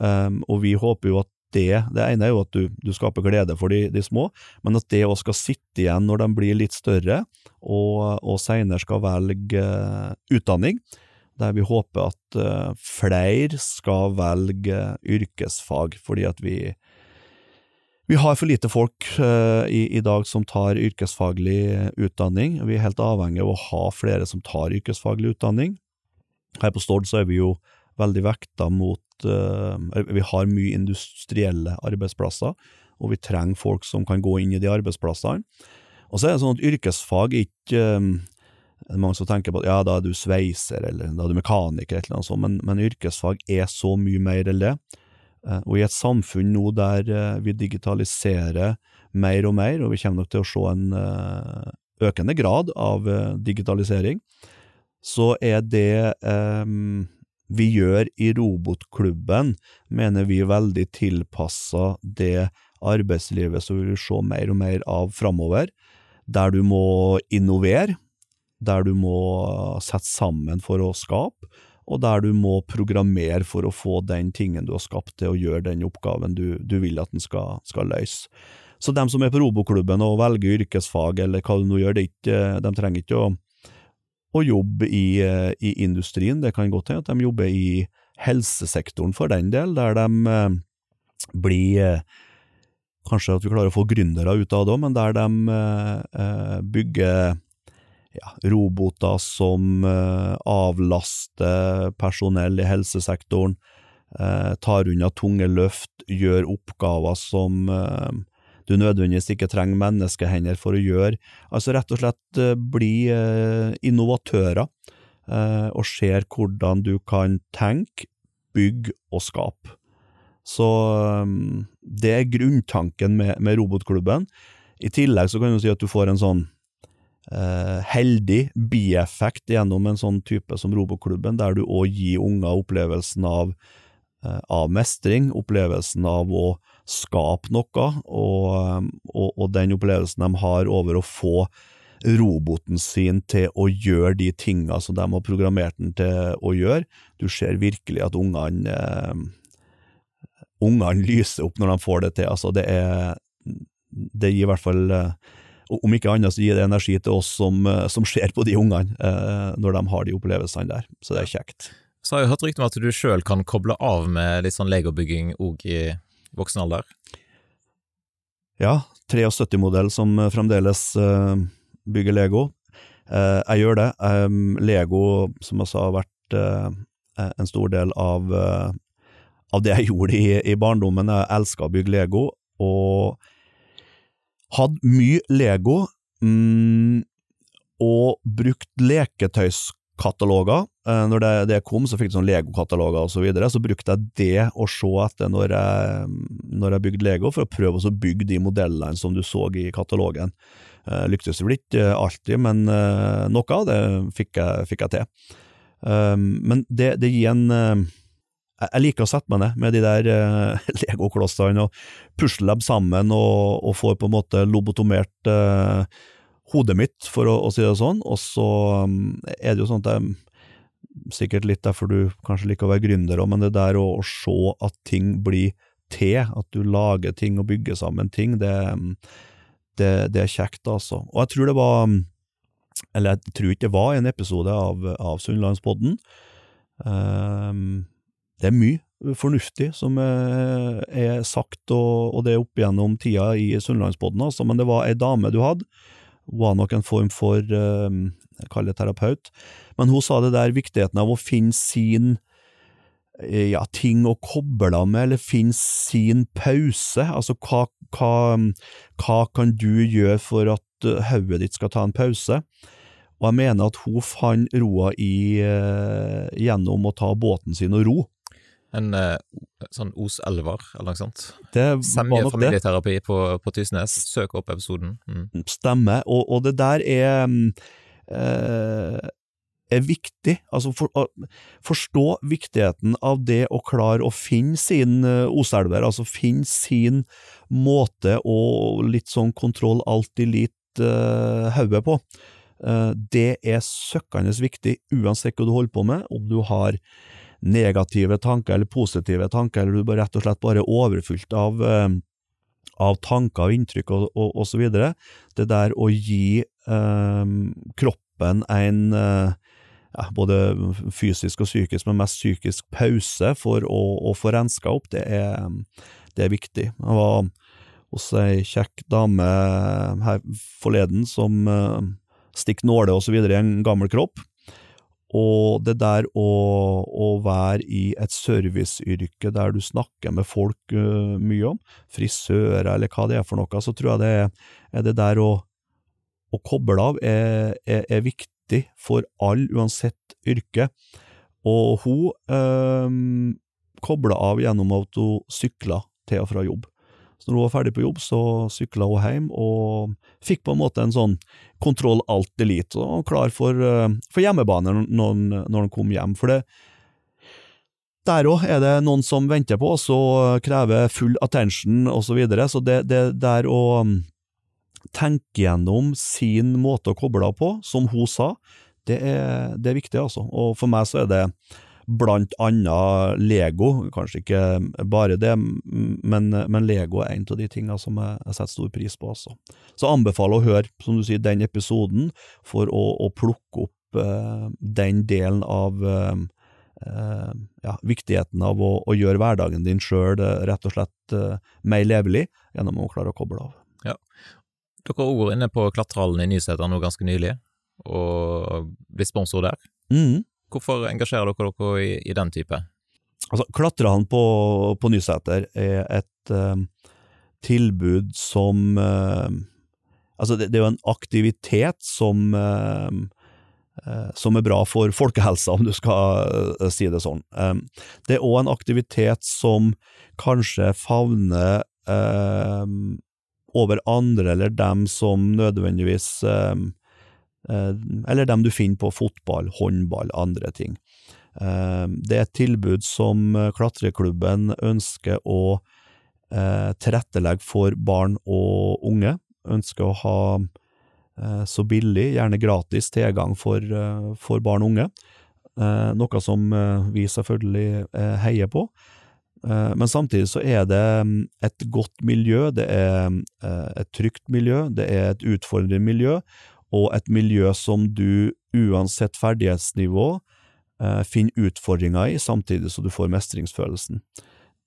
Um, og vi håper jo at det Det ene er jo at du, du skaper glede for de, de små, men at det òg skal sitte igjen når de blir litt større, og, og seinere skal velge uh, utdanning. Der vi håper at flere skal velge yrkesfag, fordi at vi vi har for lite folk uh, i, i, dag som tar yrkesfaglig utdanning. Vi er helt avhengig av å ha flere som tar yrkesfaglig utdanning. Her på Stord så er vi jo veldig vekta mot uh, Vi har mye industrielle arbeidsplasser, og vi trenger folk som kan gå inn i de arbeidsplassene. Og så er det sånn at yrkesfag ikke um, det er mange som tenker på at ja, da er du sveiser, eller da er du mekaniker, eller noe sånt, men, men yrkesfag er så mye mer enn det. Uh, og i et samfunn nå der uh, vi digitaliserer mer og mer, og vi kommer nok til å se en uh, økende grad av digitalisering, så er det um, vi gjør i robotklubben, mener vi veldig tilpassa det arbeidslivet som vi vil se mer og mer av framover, der du må innovere, der du må sette sammen for å skape, og der du må programmere for å få den tingen du har skapt til å gjøre den oppgaven du, du vil at den skal, skal løse. Så dem som er på roboklubben og velger yrkesfag, eller hva du nå gjør, ikke, de trenger ikke å å jobbe i, eh, i, industrien. Det kan godt hende at de jobber i helsesektoren for den del, der de eh, blir eh, Kanskje at vi klarer å få gründere ut av det men der de bygger ja, roboter som eh, avlaster personell i helsesektoren, eh, tar unna tunge løft, gjør oppgaver som du nødvendigvis ikke trenger menneskehender for å gjøre. Altså rett og slett uh, bli uh, innovatører, uh, og ser hvordan du kan tenke, bygge og skape. Så det er grunntanken med, med, robotklubben. I tillegg så kan du si at du får en sånn heldig bieffekt gjennom en sånn type som Roboklubben, der du òg gir unger opplevelsen av av mestring, opplevelsen av å skape noe, og, og, og, den opplevelsen de har over å få roboten sin til å gjøre de tinga som de har programmert den til å gjøre. Du ser virkelig at ungene eh, Ungene lyser opp når de får det til. Altså, det er Det gir i hvert fall eh, om ikke annet så gir det energi til oss som, eh, som ser på de ungene, eh, når de har de opplevelsene der. Så det er kjekt. Så har jeg hørt rykte om at du sjøl kan koble av med litt sånn legobygging òg i voksen alder? Ja, 73-modell som eh, fremdeles eh, bygger Lego. Eh, jeg gjør det. Lego, som jeg sa, har vært uh, en stor del av, av det jeg *laughs* gjorde i, i barndommen. Jeg elska å bygge Lego, og hadde mye Lego. Mm, og brukt leketøyskataloger. Eh, når det, det, kom, så fikk du sånn Lego-kataloger og så videre, så brukte jeg det å se etter når jeg, når jeg bygde Lego, for å prøve å bygge de modellene som du så i katalogen. Uh, lyktes vel ikke alltid, men uh, noe av det fikk jeg, fikk jeg til. Men det, det, gir en Jeg liker å sette meg ned med de der uh, *laughs* Lego-klossene og pusle dem sammen og, og få på en måte lobotomert uh, hodet mitt, for å, å, si det sånn. Og så um, er det jo sånn at jeg Sikkert litt derfor du kanskje liker å være gründer òg, men det der å, å, se at ting blir til, at du lager ting og bygger sammen ting, det, um, det, det er kjekt, altså. Og jeg tror det var Eller jeg tror ikke det var en episode av, av Sunnlandspodden, Um, det er mye fornuftig som er, er sagt, og, og, det er opp gjennom tida i Sunnlandsbodden, altså, men det var ei dame du hadde, hun var nok en form for, jeg kaller det terapeut, men hun sa det der viktigheten av å finne sin ja, ting å koble av med, eller finne sin pause, altså hva, hva, hva kan du gjøre for at hodet ditt skal ta en pause? Og jeg mener at hun fant roa i, gjennom å ta båten sin og ro. En uh, sånn Os-elver, eller noe sånt? Semje familieterapi på, på Tysnes. Søk opp episoden. Mm. Stemmer, og, og, det der er uh, er viktig. Altså for, forstå viktigheten av det å klare å finne sin Oselver, altså finne sin måte og litt sånn kontroll alltid litt uh, hodet på. Uh, det er søkkende viktig uansett hva du holder på med, om du har negative tanker eller positive tanker, eller du bare rett og slett bare er overfylt av, eh, av tanker og inntrykk og, og, og, så videre. Det der å gi eh, kroppen en eh, både fysisk og psykisk, men mest psykisk pause for å, å få renska opp, det er, det er viktig. Jeg var hos ei kjekk dame her forleden som eh, stikker nåler osv. i en gammel kropp. Og det der å, å være i et serviceyrke der du snakker med folk uh, mye om, frisører eller hva det er for noe, så tror jeg det er, det der å, å koble av er, er, er, viktig for alle, uansett yrke. Og hun uh, kobla av gjennom at hun sykla til og fra jobb. Så når hun var ferdig på jobb, så sykla hun hjem, og fikk på en måte en sånn kontroll alt delete, og klar for, eh, for hjemmebane når, når han kom hjem. For det, der òg er det noen som venter på oss og krever full attention osv. Så, videre. så det, det der å mm, tenke gjennom sin måte å koble på, som hun sa, det er, det er viktig, altså. Og for meg så er det blant annet Lego, kanskje ikke bare det, men, men Lego er en av de tingene som jeg, jeg setter stor pris på. Også. Så anbefaler å høre som du sier, den episoden for å, å plukke opp eh, den delen av eh, uh, ja, viktigheten av å, å, gjøre hverdagen din sjøl rett og slett mer levelig, gjennom å klare å koble av. Ja. Dere var inne på Klatrehallen i Nyseter nå ganske nylig, og ble sponsor der. Mm. Hvorfor engasjerer dere dere i, i den type? Altså, Klatrehallen på, på Nyseter er et uh, tilbud som uh, Altså, det, det, er jo en aktivitet som uh, som er bra for folkehelsa, om du skal si det sånn. det er òg en aktivitet som kanskje favner over andre, eller dem som nødvendigvis eller dem du finner på fotball, håndball, andre ting. Eh, det er et tilbud som eh, klatreklubben ønsker å tilrettelegge for barn og unge. Ønsker å ha så billig, gjerne gratis, tilgang for, for barn og unge. Noe som vi selvfølgelig heier på. Men samtidig så er det mm, et godt miljø, det er et trygt miljø, det er et utfordrende miljø, og et miljø som du, uansett ferdighetsnivå, eh, finner utfordringer i, samtidig som du får mestringsfølelsen.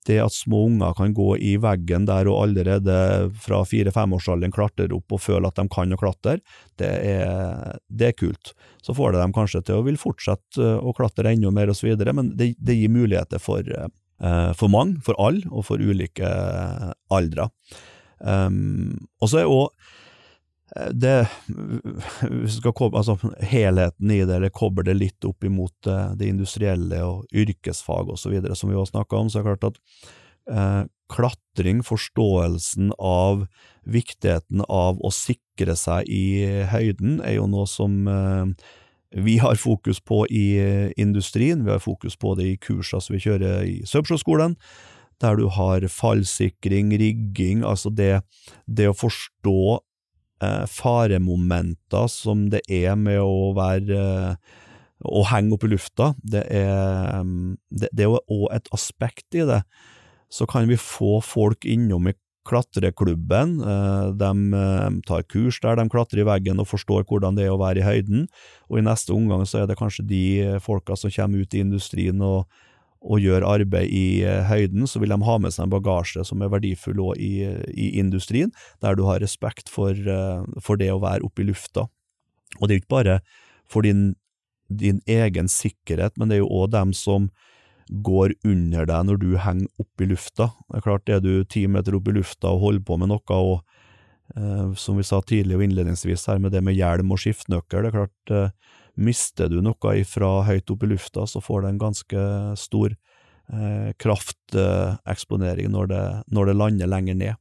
Det at små unger kan gå i veggen der og allerede fra fire-femårsalderen klatre opp og føle at de kan å klatre, det er, det er, kult. Så får det dem kanskje til å vil fortsette eh, å klatre enda mer videre, men det, det gir muligheter for, eh, for mange, for alle, og for ulike aldre. Um, og så er også det Hvis du skal koble, altså helheten i det, eller koble det litt opp imot eh, det industrielle og yrkesfag osv., som vi har snakka om, så er det klart at eh, klatring, forståelsen av viktigheten av å sikre seg i høyden, er jo noe som eh, vi har fokus på i eh, industrien, vi har fokus på det i kursene som vi kjører i Subshow-skolen, der du har fallsikring, rigging, altså det, det å forstå eh, faremomenter som det er med å være eh, å henge opp i lufta. Det er, mm, det, det er også et aspekt i det. Så kan vi få folk innom i klatreklubben. De tar kurs der de klatrer i veggen og forstår hvordan det er å være i høyden. Og i neste omgang så er det kanskje de folka som kommer ut i industrien og, og gjør arbeid i høyden, så vil de ha med seg en bagasje som er verdifull òg i, i, industrien, der du har respekt for, for det å være oppe i lufta. Og det er jo ikke bare for din, din egen sikkerhet, men det er jo òg dem som går under deg når du henger oppe i lufta. Det er klart, er du ti meter oppe i lufta og holder på med noe, og eh, som vi sa tidlig og innledningsvis her med det med hjelm og skiftenøkkel, det er klart, eh, mister du noe fra høyt opp i lufta, så får det en ganske stor eh, krafteksponering når, når det lander lenger ned.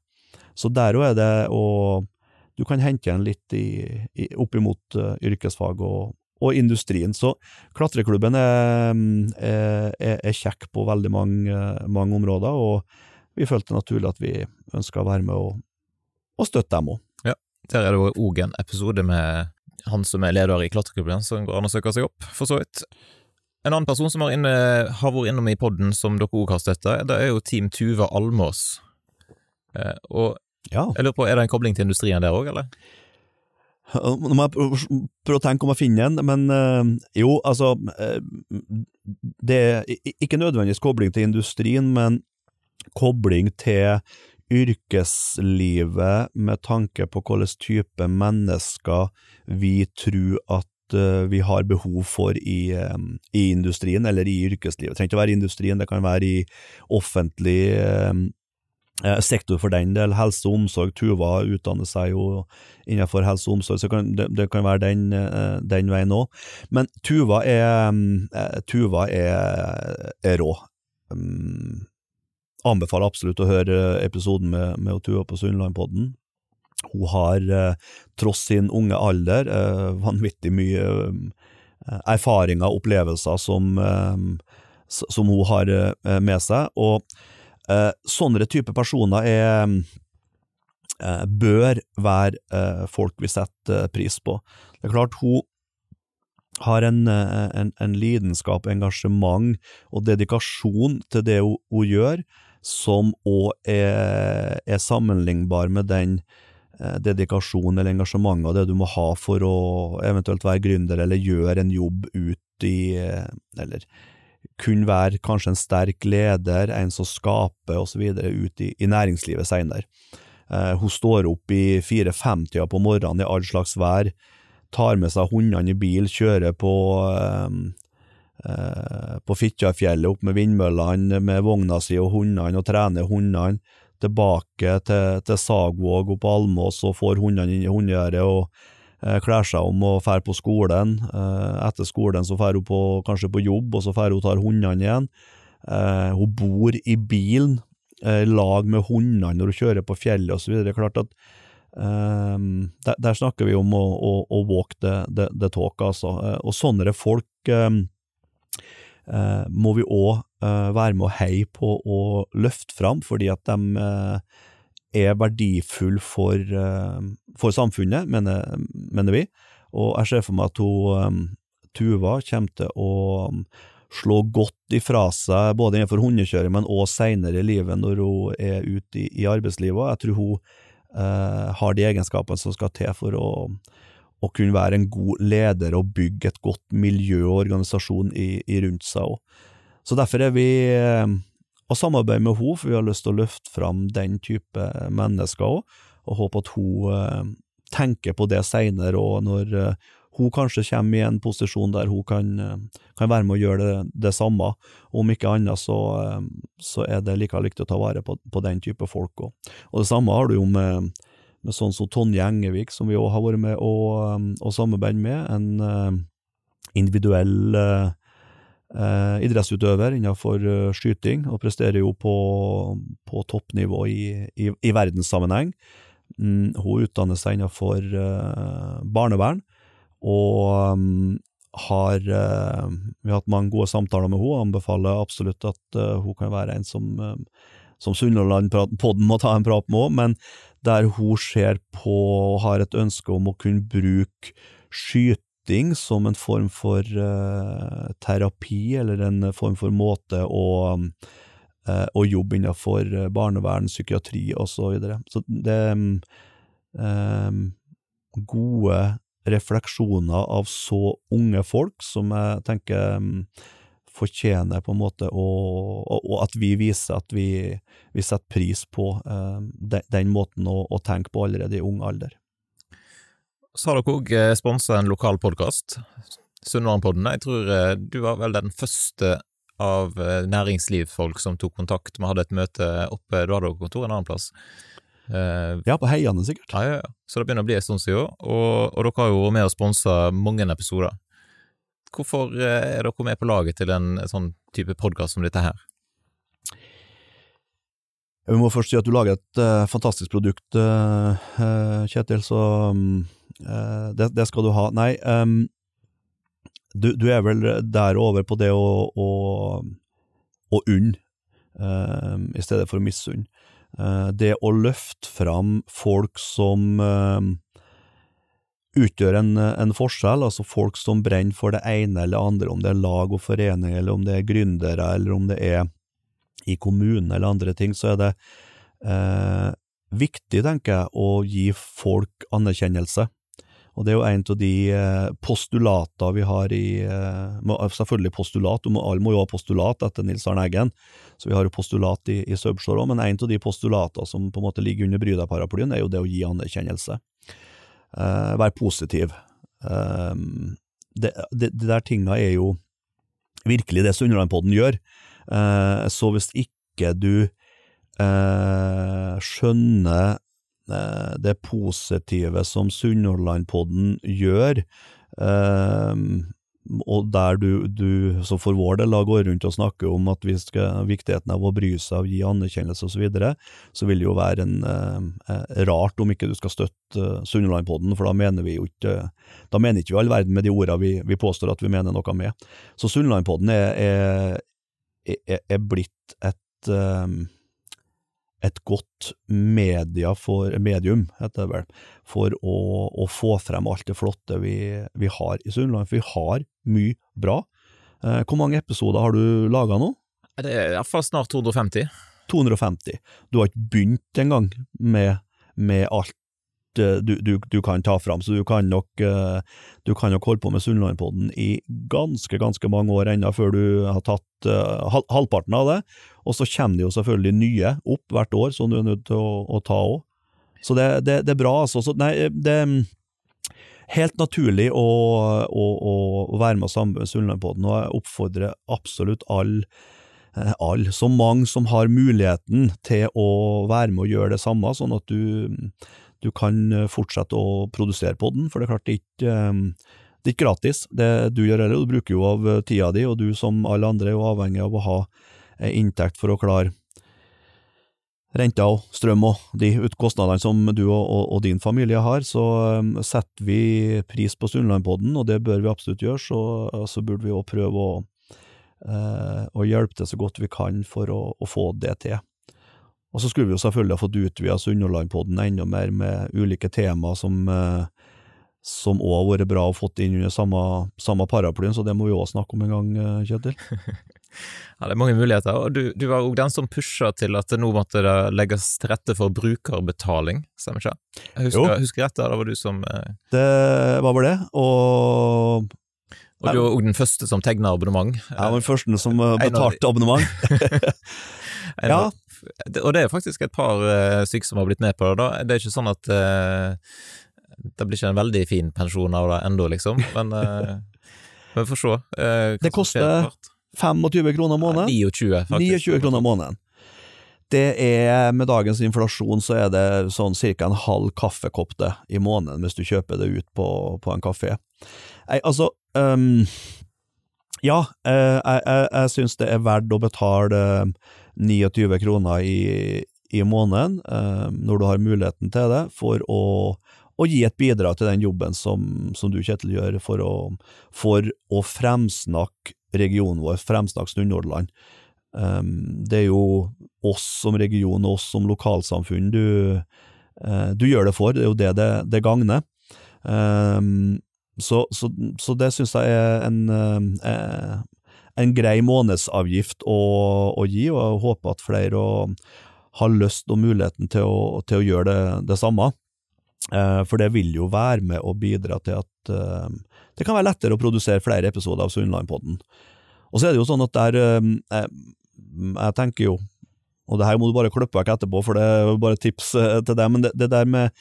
Så der òg er det å Du kan hente igjen litt i, i, opp imot uh, yrkesfag og, og industrien. Så klatreklubben er, er, er kjekk på veldig mange, mange, områder, og vi følte naturlig at vi ønska å være med og, og støtte dem òg. Der er det òg en episode med han som er leder i klatreklubben, som går an å søke seg opp, for så vidt. En annen person som har, inne, har vært innom i poden som dere òg har støtta, det er jo Team Tuva Almås. Eh, og ja. jeg lurer på, er det en kobling til industrien der òg, eller? Nå må jeg prøve å tenke om jeg finner en, men øh, jo, altså øh, Det er ikke nødvendigvis kobling til industrien, men kobling til yrkeslivet med tanke på hvilken type mennesker vi tror at øh, vi har behov for i, i, industrien, eller i yrkeslivet. Det trenger ikke å være i industrien, det kan være i offentlig Eh, sektor for den del, helse og omsorg. Tuva utdanner seg jo innenfor helse og omsorg, så det, det kan være den, eh, den veien òg. Men Tuva er, eh, Tuva er, er rå. Um, anbefaler absolutt å høre episoden med, med Tuva på Sunnlandpodden. Hun har, tross sin unge alder, vanvittig mye erfaringer og opplevelser som, som hun har med seg. og Eh, sånne type personer er eh, bør være eh, folk vi setter pris på. Det er klart, hun har en, en, en lidenskap, engasjement og dedikasjon til det hun, hun gjør, som òg er, er, sammenlignbar med den eh, dedikasjonen eller engasjementet og det du må ha for å eventuelt være gründer eller gjøre en jobb ut i Eller kunne være kanskje en sterk leder, en som skaper osv. ut i, i næringslivet senere. Eh, hun står opp i fire-fem-tida på morgenen i all slags vær, tar med seg hundene i bil, kjører på eh, eh, på Fitjarfjellet opp med vindmøllene med vogna si og hundene, og trener hundene. Tilbake til, til Sagvåg og på Almås og får hundene inn i hundegjerdet og Eh, kler seg om og drar på skolen. Eh, etter skolen så drar hun på, kanskje på jobb, og så drar hun tar hundene igjen. Eh, hun bor i bilen i lag med hundene når hun kjører på fjellet osv. Klart at Um, der, der, snakker vi om å, å, å walk the, the, the, talk, altså. Og sånne folk um, må vi òg uh, være med å heie på og løfte fram, fordi at de uh, er verdifulle for, eh, for samfunnet, mener, mener, vi. Og jeg ser for meg at hun, Tuva kommer til å slå godt ifra seg, både innenfor hundekjøring, men også senere i livet når hun er ute i, i arbeidslivet. Jeg tror hun uh, har de egenskapene som skal til for å, å, kunne være en god leder og bygge et godt miljø og organisasjon i, i rundt seg òg. Så derfor er vi å og samarbeide med henne, for vi har lyst til å løfte fram den type mennesker òg, og håper at hun eh, tenker på det seinere, og når eh, hun kanskje kommer i en posisjon der hun kan, eh, kan være med å gjøre det, det samme. Om ikke annet så, eh, så, er det like viktig å ta vare på, på den type folk òg. Og det samme har du jo med, med sånn som Tonje Engevik, som vi òg har vært med å, og samarbeide med. En uh, individuell eh, idrettsutøver innenfor skyting, og presterer jo på, på toppnivå i, i, i verdenssammenheng. Mm, hun utdanner seg innenfor uh, barnevern, og um, har uh, Vi har hatt mange gode samtaler med henne, og anbefaler absolutt at hun kan være en som, som Sunnhordland-podden må ta en prat med òg, men der hun ser på og har et ønske om å kunne bruke skyting som en form for uh, terapi, eller en form for måte å eh, og jobbe innenfor barnevern, psykiatri osv. Så, videre. så det um, gode refleksjoner av så unge folk som jeg tenker um, fortjener på en måte å, og, at vi viser at vi, vi setter pris på eh, den, den, måten å, å, tenke på allerede i ung alder. Så har dere òg sponsa en lokal podkast, Sunnmørenpodden. Jeg tror du var vel den første av eh, næringslivsfolk som tok kontakt. Vi hadde et møte oppe, du hadde kontor en annen plass. Uh, ja, på Heiane sikkert. Ja, ja, ja. Så det begynner å bli en stund siden, og, og dere har jo vært med og sponsa mange episoder. Hvorfor eh, er dere med på laget til en sånn type podkast som dette her? Vi må først si at du lager et uh, fantastisk produkt, uh, Kjetil, så um, det, det, skal du ha. Nei, um, du, du, er vel der over på det å, å, å unne, uh, i stedet for å misunne. Uh, det å løfte fram folk som uh, utgjør en, en, forskjell, altså folk som brenner for det ene eller andre, om det er lag og forening, eller om det er gründere, eller om det er i kommunen eller andre ting, så er det viktig, tenker jeg, å gi folk anerkjennelse. Og det er jo en av de eh, postulater vi har i eh, Selvfølgelig postulat, alle må jo ha postulat etter Nils Arne Eggen, så vi har jo postulat i, i Subshore òg, men en av de postulater som på en måte ligger under Bryda-paraplyen, er jo det å gi anerkjennelse. Uh, være positiv. Uh, det, det, det, der tinga er jo virkelig det Sunnhordlandpodden gjør. Uh, så hvis ikke du skjønner Eh, det positive som Sunnhordlandpodden gjør, og der du, du, så for vår del, går rundt og snakker om at vi skal, viktigheten av å bry seg og gi anerkjennelse osv., så, videre, så vil det jo være en, eh, rart om ikke du skal støtte eh, Sunnhordlandpodden, for da mener vi jo ikke da mener ikke vi all verden med de ordene vi, vi, påstår at vi mener noe med. Så Sunnhordlandpodden er, er, er, er, blitt et eh, et godt media for, medium heter det vel, for å, å, få frem alt det flotte vi, vi har i Sunnland. For vi har mye bra. Eh, hvor mange episoder har du laga nå? Det er iallfall snart 250. 250. Du har ikke begynt engang med, med alt du, du, du, kan ta fram. Så du kan nok, eh, du kan nok holde på med Sunnlandpodden i ganske, ganske mange år ennå før du har tatt uh, halvparten av det. Og så kommer det jo selvfølgelig nye opp hvert år, som du er nødt til å, å ta òg. Så det, det, det, er bra, altså. Så, nei, det er helt naturlig å, å, å være med sammen med Sunnlandpodden, og jeg oppfordrer absolutt alle all, så mange som har muligheten til å være med og gjøre det samme, sånn at du du kan eh, fortsette å produsere på den, for det er klart det er ikke, eh, det er ikke gratis, det du gjør heller. Du bruker jo av eh, tida di, og du som alle andre er jo avhengig av å ha inntekt for å klare renter og strøm og de kostnadene som du og, og, og, din familie har, så setter vi pris på Sunnlandpodden, og det bør vi absolutt gjøre. Så, så burde vi òg prøve å, å, hjelpe til så godt vi kan for å, å få det til. Og så skulle vi jo selvfølgelig ha fått utvida Sunnhordlandpodden enda mer med ulike tema som eh, som òg har vært bra å fått inn under samme, samme paraplyen, så det må vi òg snakke om en gang, eh, Kjetil. *laughs* ja, det er mange muligheter, og du, du var òg den som pusha til at det nå måtte det legges til rette for brukerbetaling, stemmer ikke? Jeg husker, husker rett, da var du som eh... Det var vel det, og og du var òg den første som tegna abonnement. Jeg var den første som eh, betalte abonnement. *laughs* *laughs* ja, og det er faktisk et par uh, stykker som har blitt med på det. da. Det er ikke sånn at uh, det blir ikke en veldig fin pensjon av det ennå, liksom, *laughs* men uh, vi får se. Det koster 25 kroner måneden. 29, faktisk. 29 kroner måneden. Det er, med dagens inflasjon, så er det sånn ca. en halv kaffekopp det i måneden hvis du kjøper det ut på, på en kafé. Nei, altså um, Ja, jeg, jeg, jeg syns det er verdt å betale 29 kroner i, i måneden, eh, når du har muligheten til det, for å, å gi et bidrag til den jobben som, som du, Kjetil, gjør for å, for å fremsnakke regionen vår, fremsnakke Sunnhordland. Um, det er jo oss som region og oss som lokalsamfunn du, uh, du gjør det for, det er jo det det, det gagner. Um, så, så, så, det syns jeg er en en grei månedsavgift å, å, gi, og jeg håper at flere har lyst og muligheten til å, til å gjøre det, det samme. Eh, for det vil jo være med å bidra til at eh, det kan være lettere å produsere flere episoder av Sunnlandpodden. Og så er det jo sånn at der jeg, eh, jeg tenker jo, og det her må du bare klippe vekk etterpå, for det er bare tips til deg, men det, det der med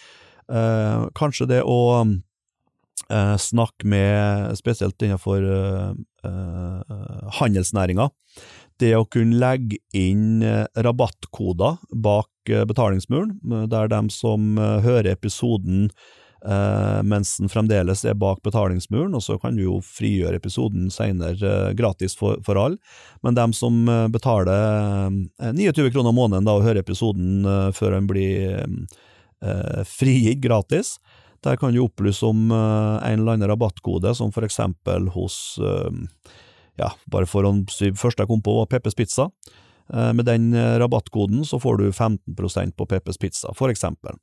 eh, kanskje det å eh, snakke med, spesielt innenfor eh, eh handelsnæringa, det å kunne legge inn eh, rabattkoder bak eh, betalingsmuren, der de som hører episoden mens den fremdeles er bak betalingsmuren, og så kan du jo frigjøre episoden senere gratis for, for alle, men de som betaler 29 kroner måneden da og hører episoden før den blir eh, frigitt gratis. Der kan du opplyse om eh, en eller annen rabattkode, som for eksempel hos eh, ja, bare for å si første jeg kom på, var Peppes Pizza. Eh, med den rabattkoden så får du 15% på Peppes Pizza, for eksempel.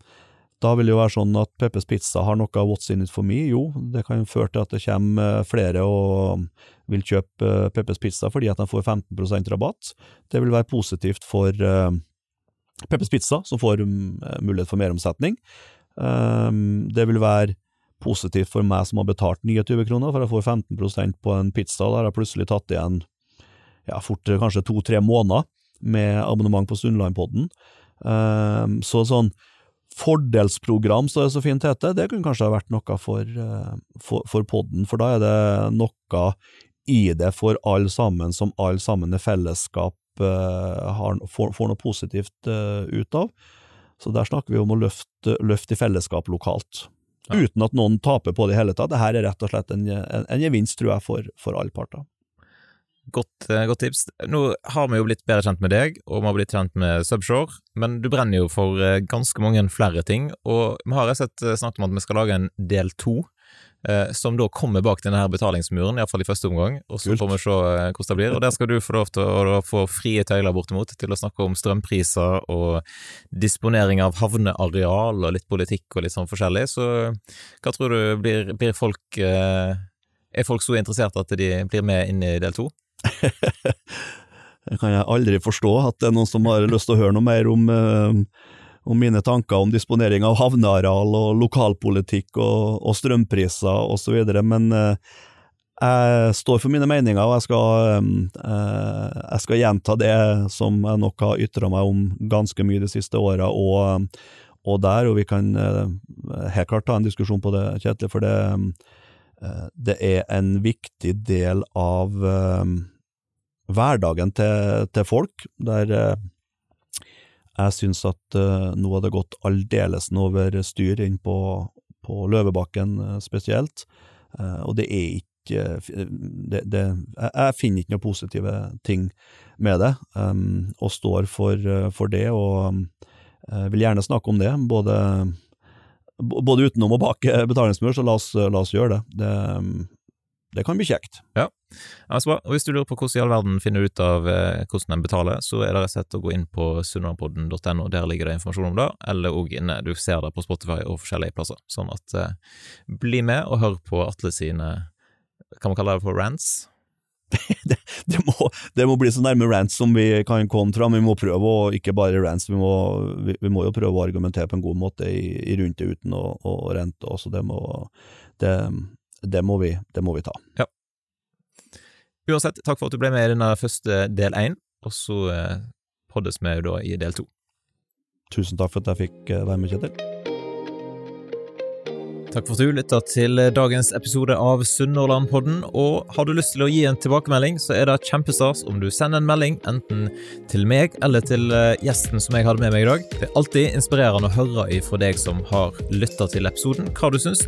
Da vil det jo være sånn at Peppes Pizza har noe what's in it for me? Jo, det kan føre til at det kommer flere og vil kjøpe Peppes Pizza fordi at de får 15% rabatt. Det vil være positivt for Peppes Pizza, som får um, mulighet for meromsetning. Um, det vil være positivt for meg som har betalt 29 kroner, for jeg får 15% på en pizza. Der har jeg plutselig tatt igjen ja, fort kanskje to-tre måneder med abonnement på Sunnlandpodden. Um, så sånn fordelsprogram, som det så fint heter, det kunne kanskje ha vært noe for, uh, for, for podden, for da er det noe i det for alle sammen, som alle sammen i fellesskap uh, har, får, får, noe positivt uh, ut av. Så der snakker vi om å løfte, løfte i fellesskap lokalt. Ja. Uten at noen taper på det i hele tatt. Dette er rett og slett en, en, en gevinst, tror jeg, for, for alle parter. Godt, eh, godt, tips. Nå har vi jo blitt bedre kjent med deg, og vi har blitt kjent med Subshore, men du brenner jo for ganske mange flere ting, og vi har sett og snakket om at vi skal lage en del to eh, som da kommer bak denne her betalingsmuren, iallfall i første omgang, og så får vi se eh, hvordan det blir. Og Der skal du få lov til å, få frie tøyler bortimot til å snakke om strømpriser og disponering av havneareal og litt politikk og litt sånn forskjellig. Så hva tror du blir, blir folk eh, Er folk så interessert at de blir med inn i del to? *laughs* det kan jeg aldri forstå, at det er noen som har lyst til å høre noe mer om om mine tanker om disponering av havneareal og lokalpolitikk og, og strømpriser osv., men eh, jeg står for mine meninger, og jeg skal, eh, jeg skal, gjenta det som jeg nok har ytra meg om ganske mye de siste åra, og, og, der, og vi kan eh, helt klart ta en diskusjon på det, Kjetil, for det, eh, det er en viktig del av eh, hverdagen til, til folk, der eh, jeg syns at uh, nå har det gått aldeles over styr inn på, på Løvebakken uh, spesielt, uh, og det er ikke det, det, jeg, jeg, finner ikke noen positive ting med det, um, og står for, for det, og vil gjerne snakke om det, både, både utenom og bak betalingsmur, så la oss, la oss gjøre det. det um, det kan bli kjekt. Ja, altså, og Hvis du lurer på hvordan i all verden finner ut av eh, hvordan en betaler, så er det rett og slett å gå inn på sunnmørpodden.no, der ligger det informasjon om det, eller òg inne, du ser det på Spotify og forskjellige plasser. Sånn at eh, bli med og hør på Atle sine, kan man kalle det for rants? *laughs* det, det, må, det, må, bli så nærme rants som vi kan komme fra, men vi må prøve å ikke bare rants, vi må, vi, vi må jo prøve å argumentere på en god måte i, i rundt det uten å, å rente også. Det må, det, det må vi, det må vi ta. Ja. Uansett, takk for at du ble med i denne første del én, og så eh, poddes vi da i del to. Tusen takk for at jeg fikk eh, være med, Kjetil. Takk for at du lytta til dagens episode av Sunnhordlandpodden. Og har du lyst til å gi en tilbakemelding, så er det kjempestas om du sender en melding enten til meg eller til eh, gjesten som jeg hadde med meg i dag. Det er alltid inspirerende å høre ifra deg som har lytta til episoden, hva du syns.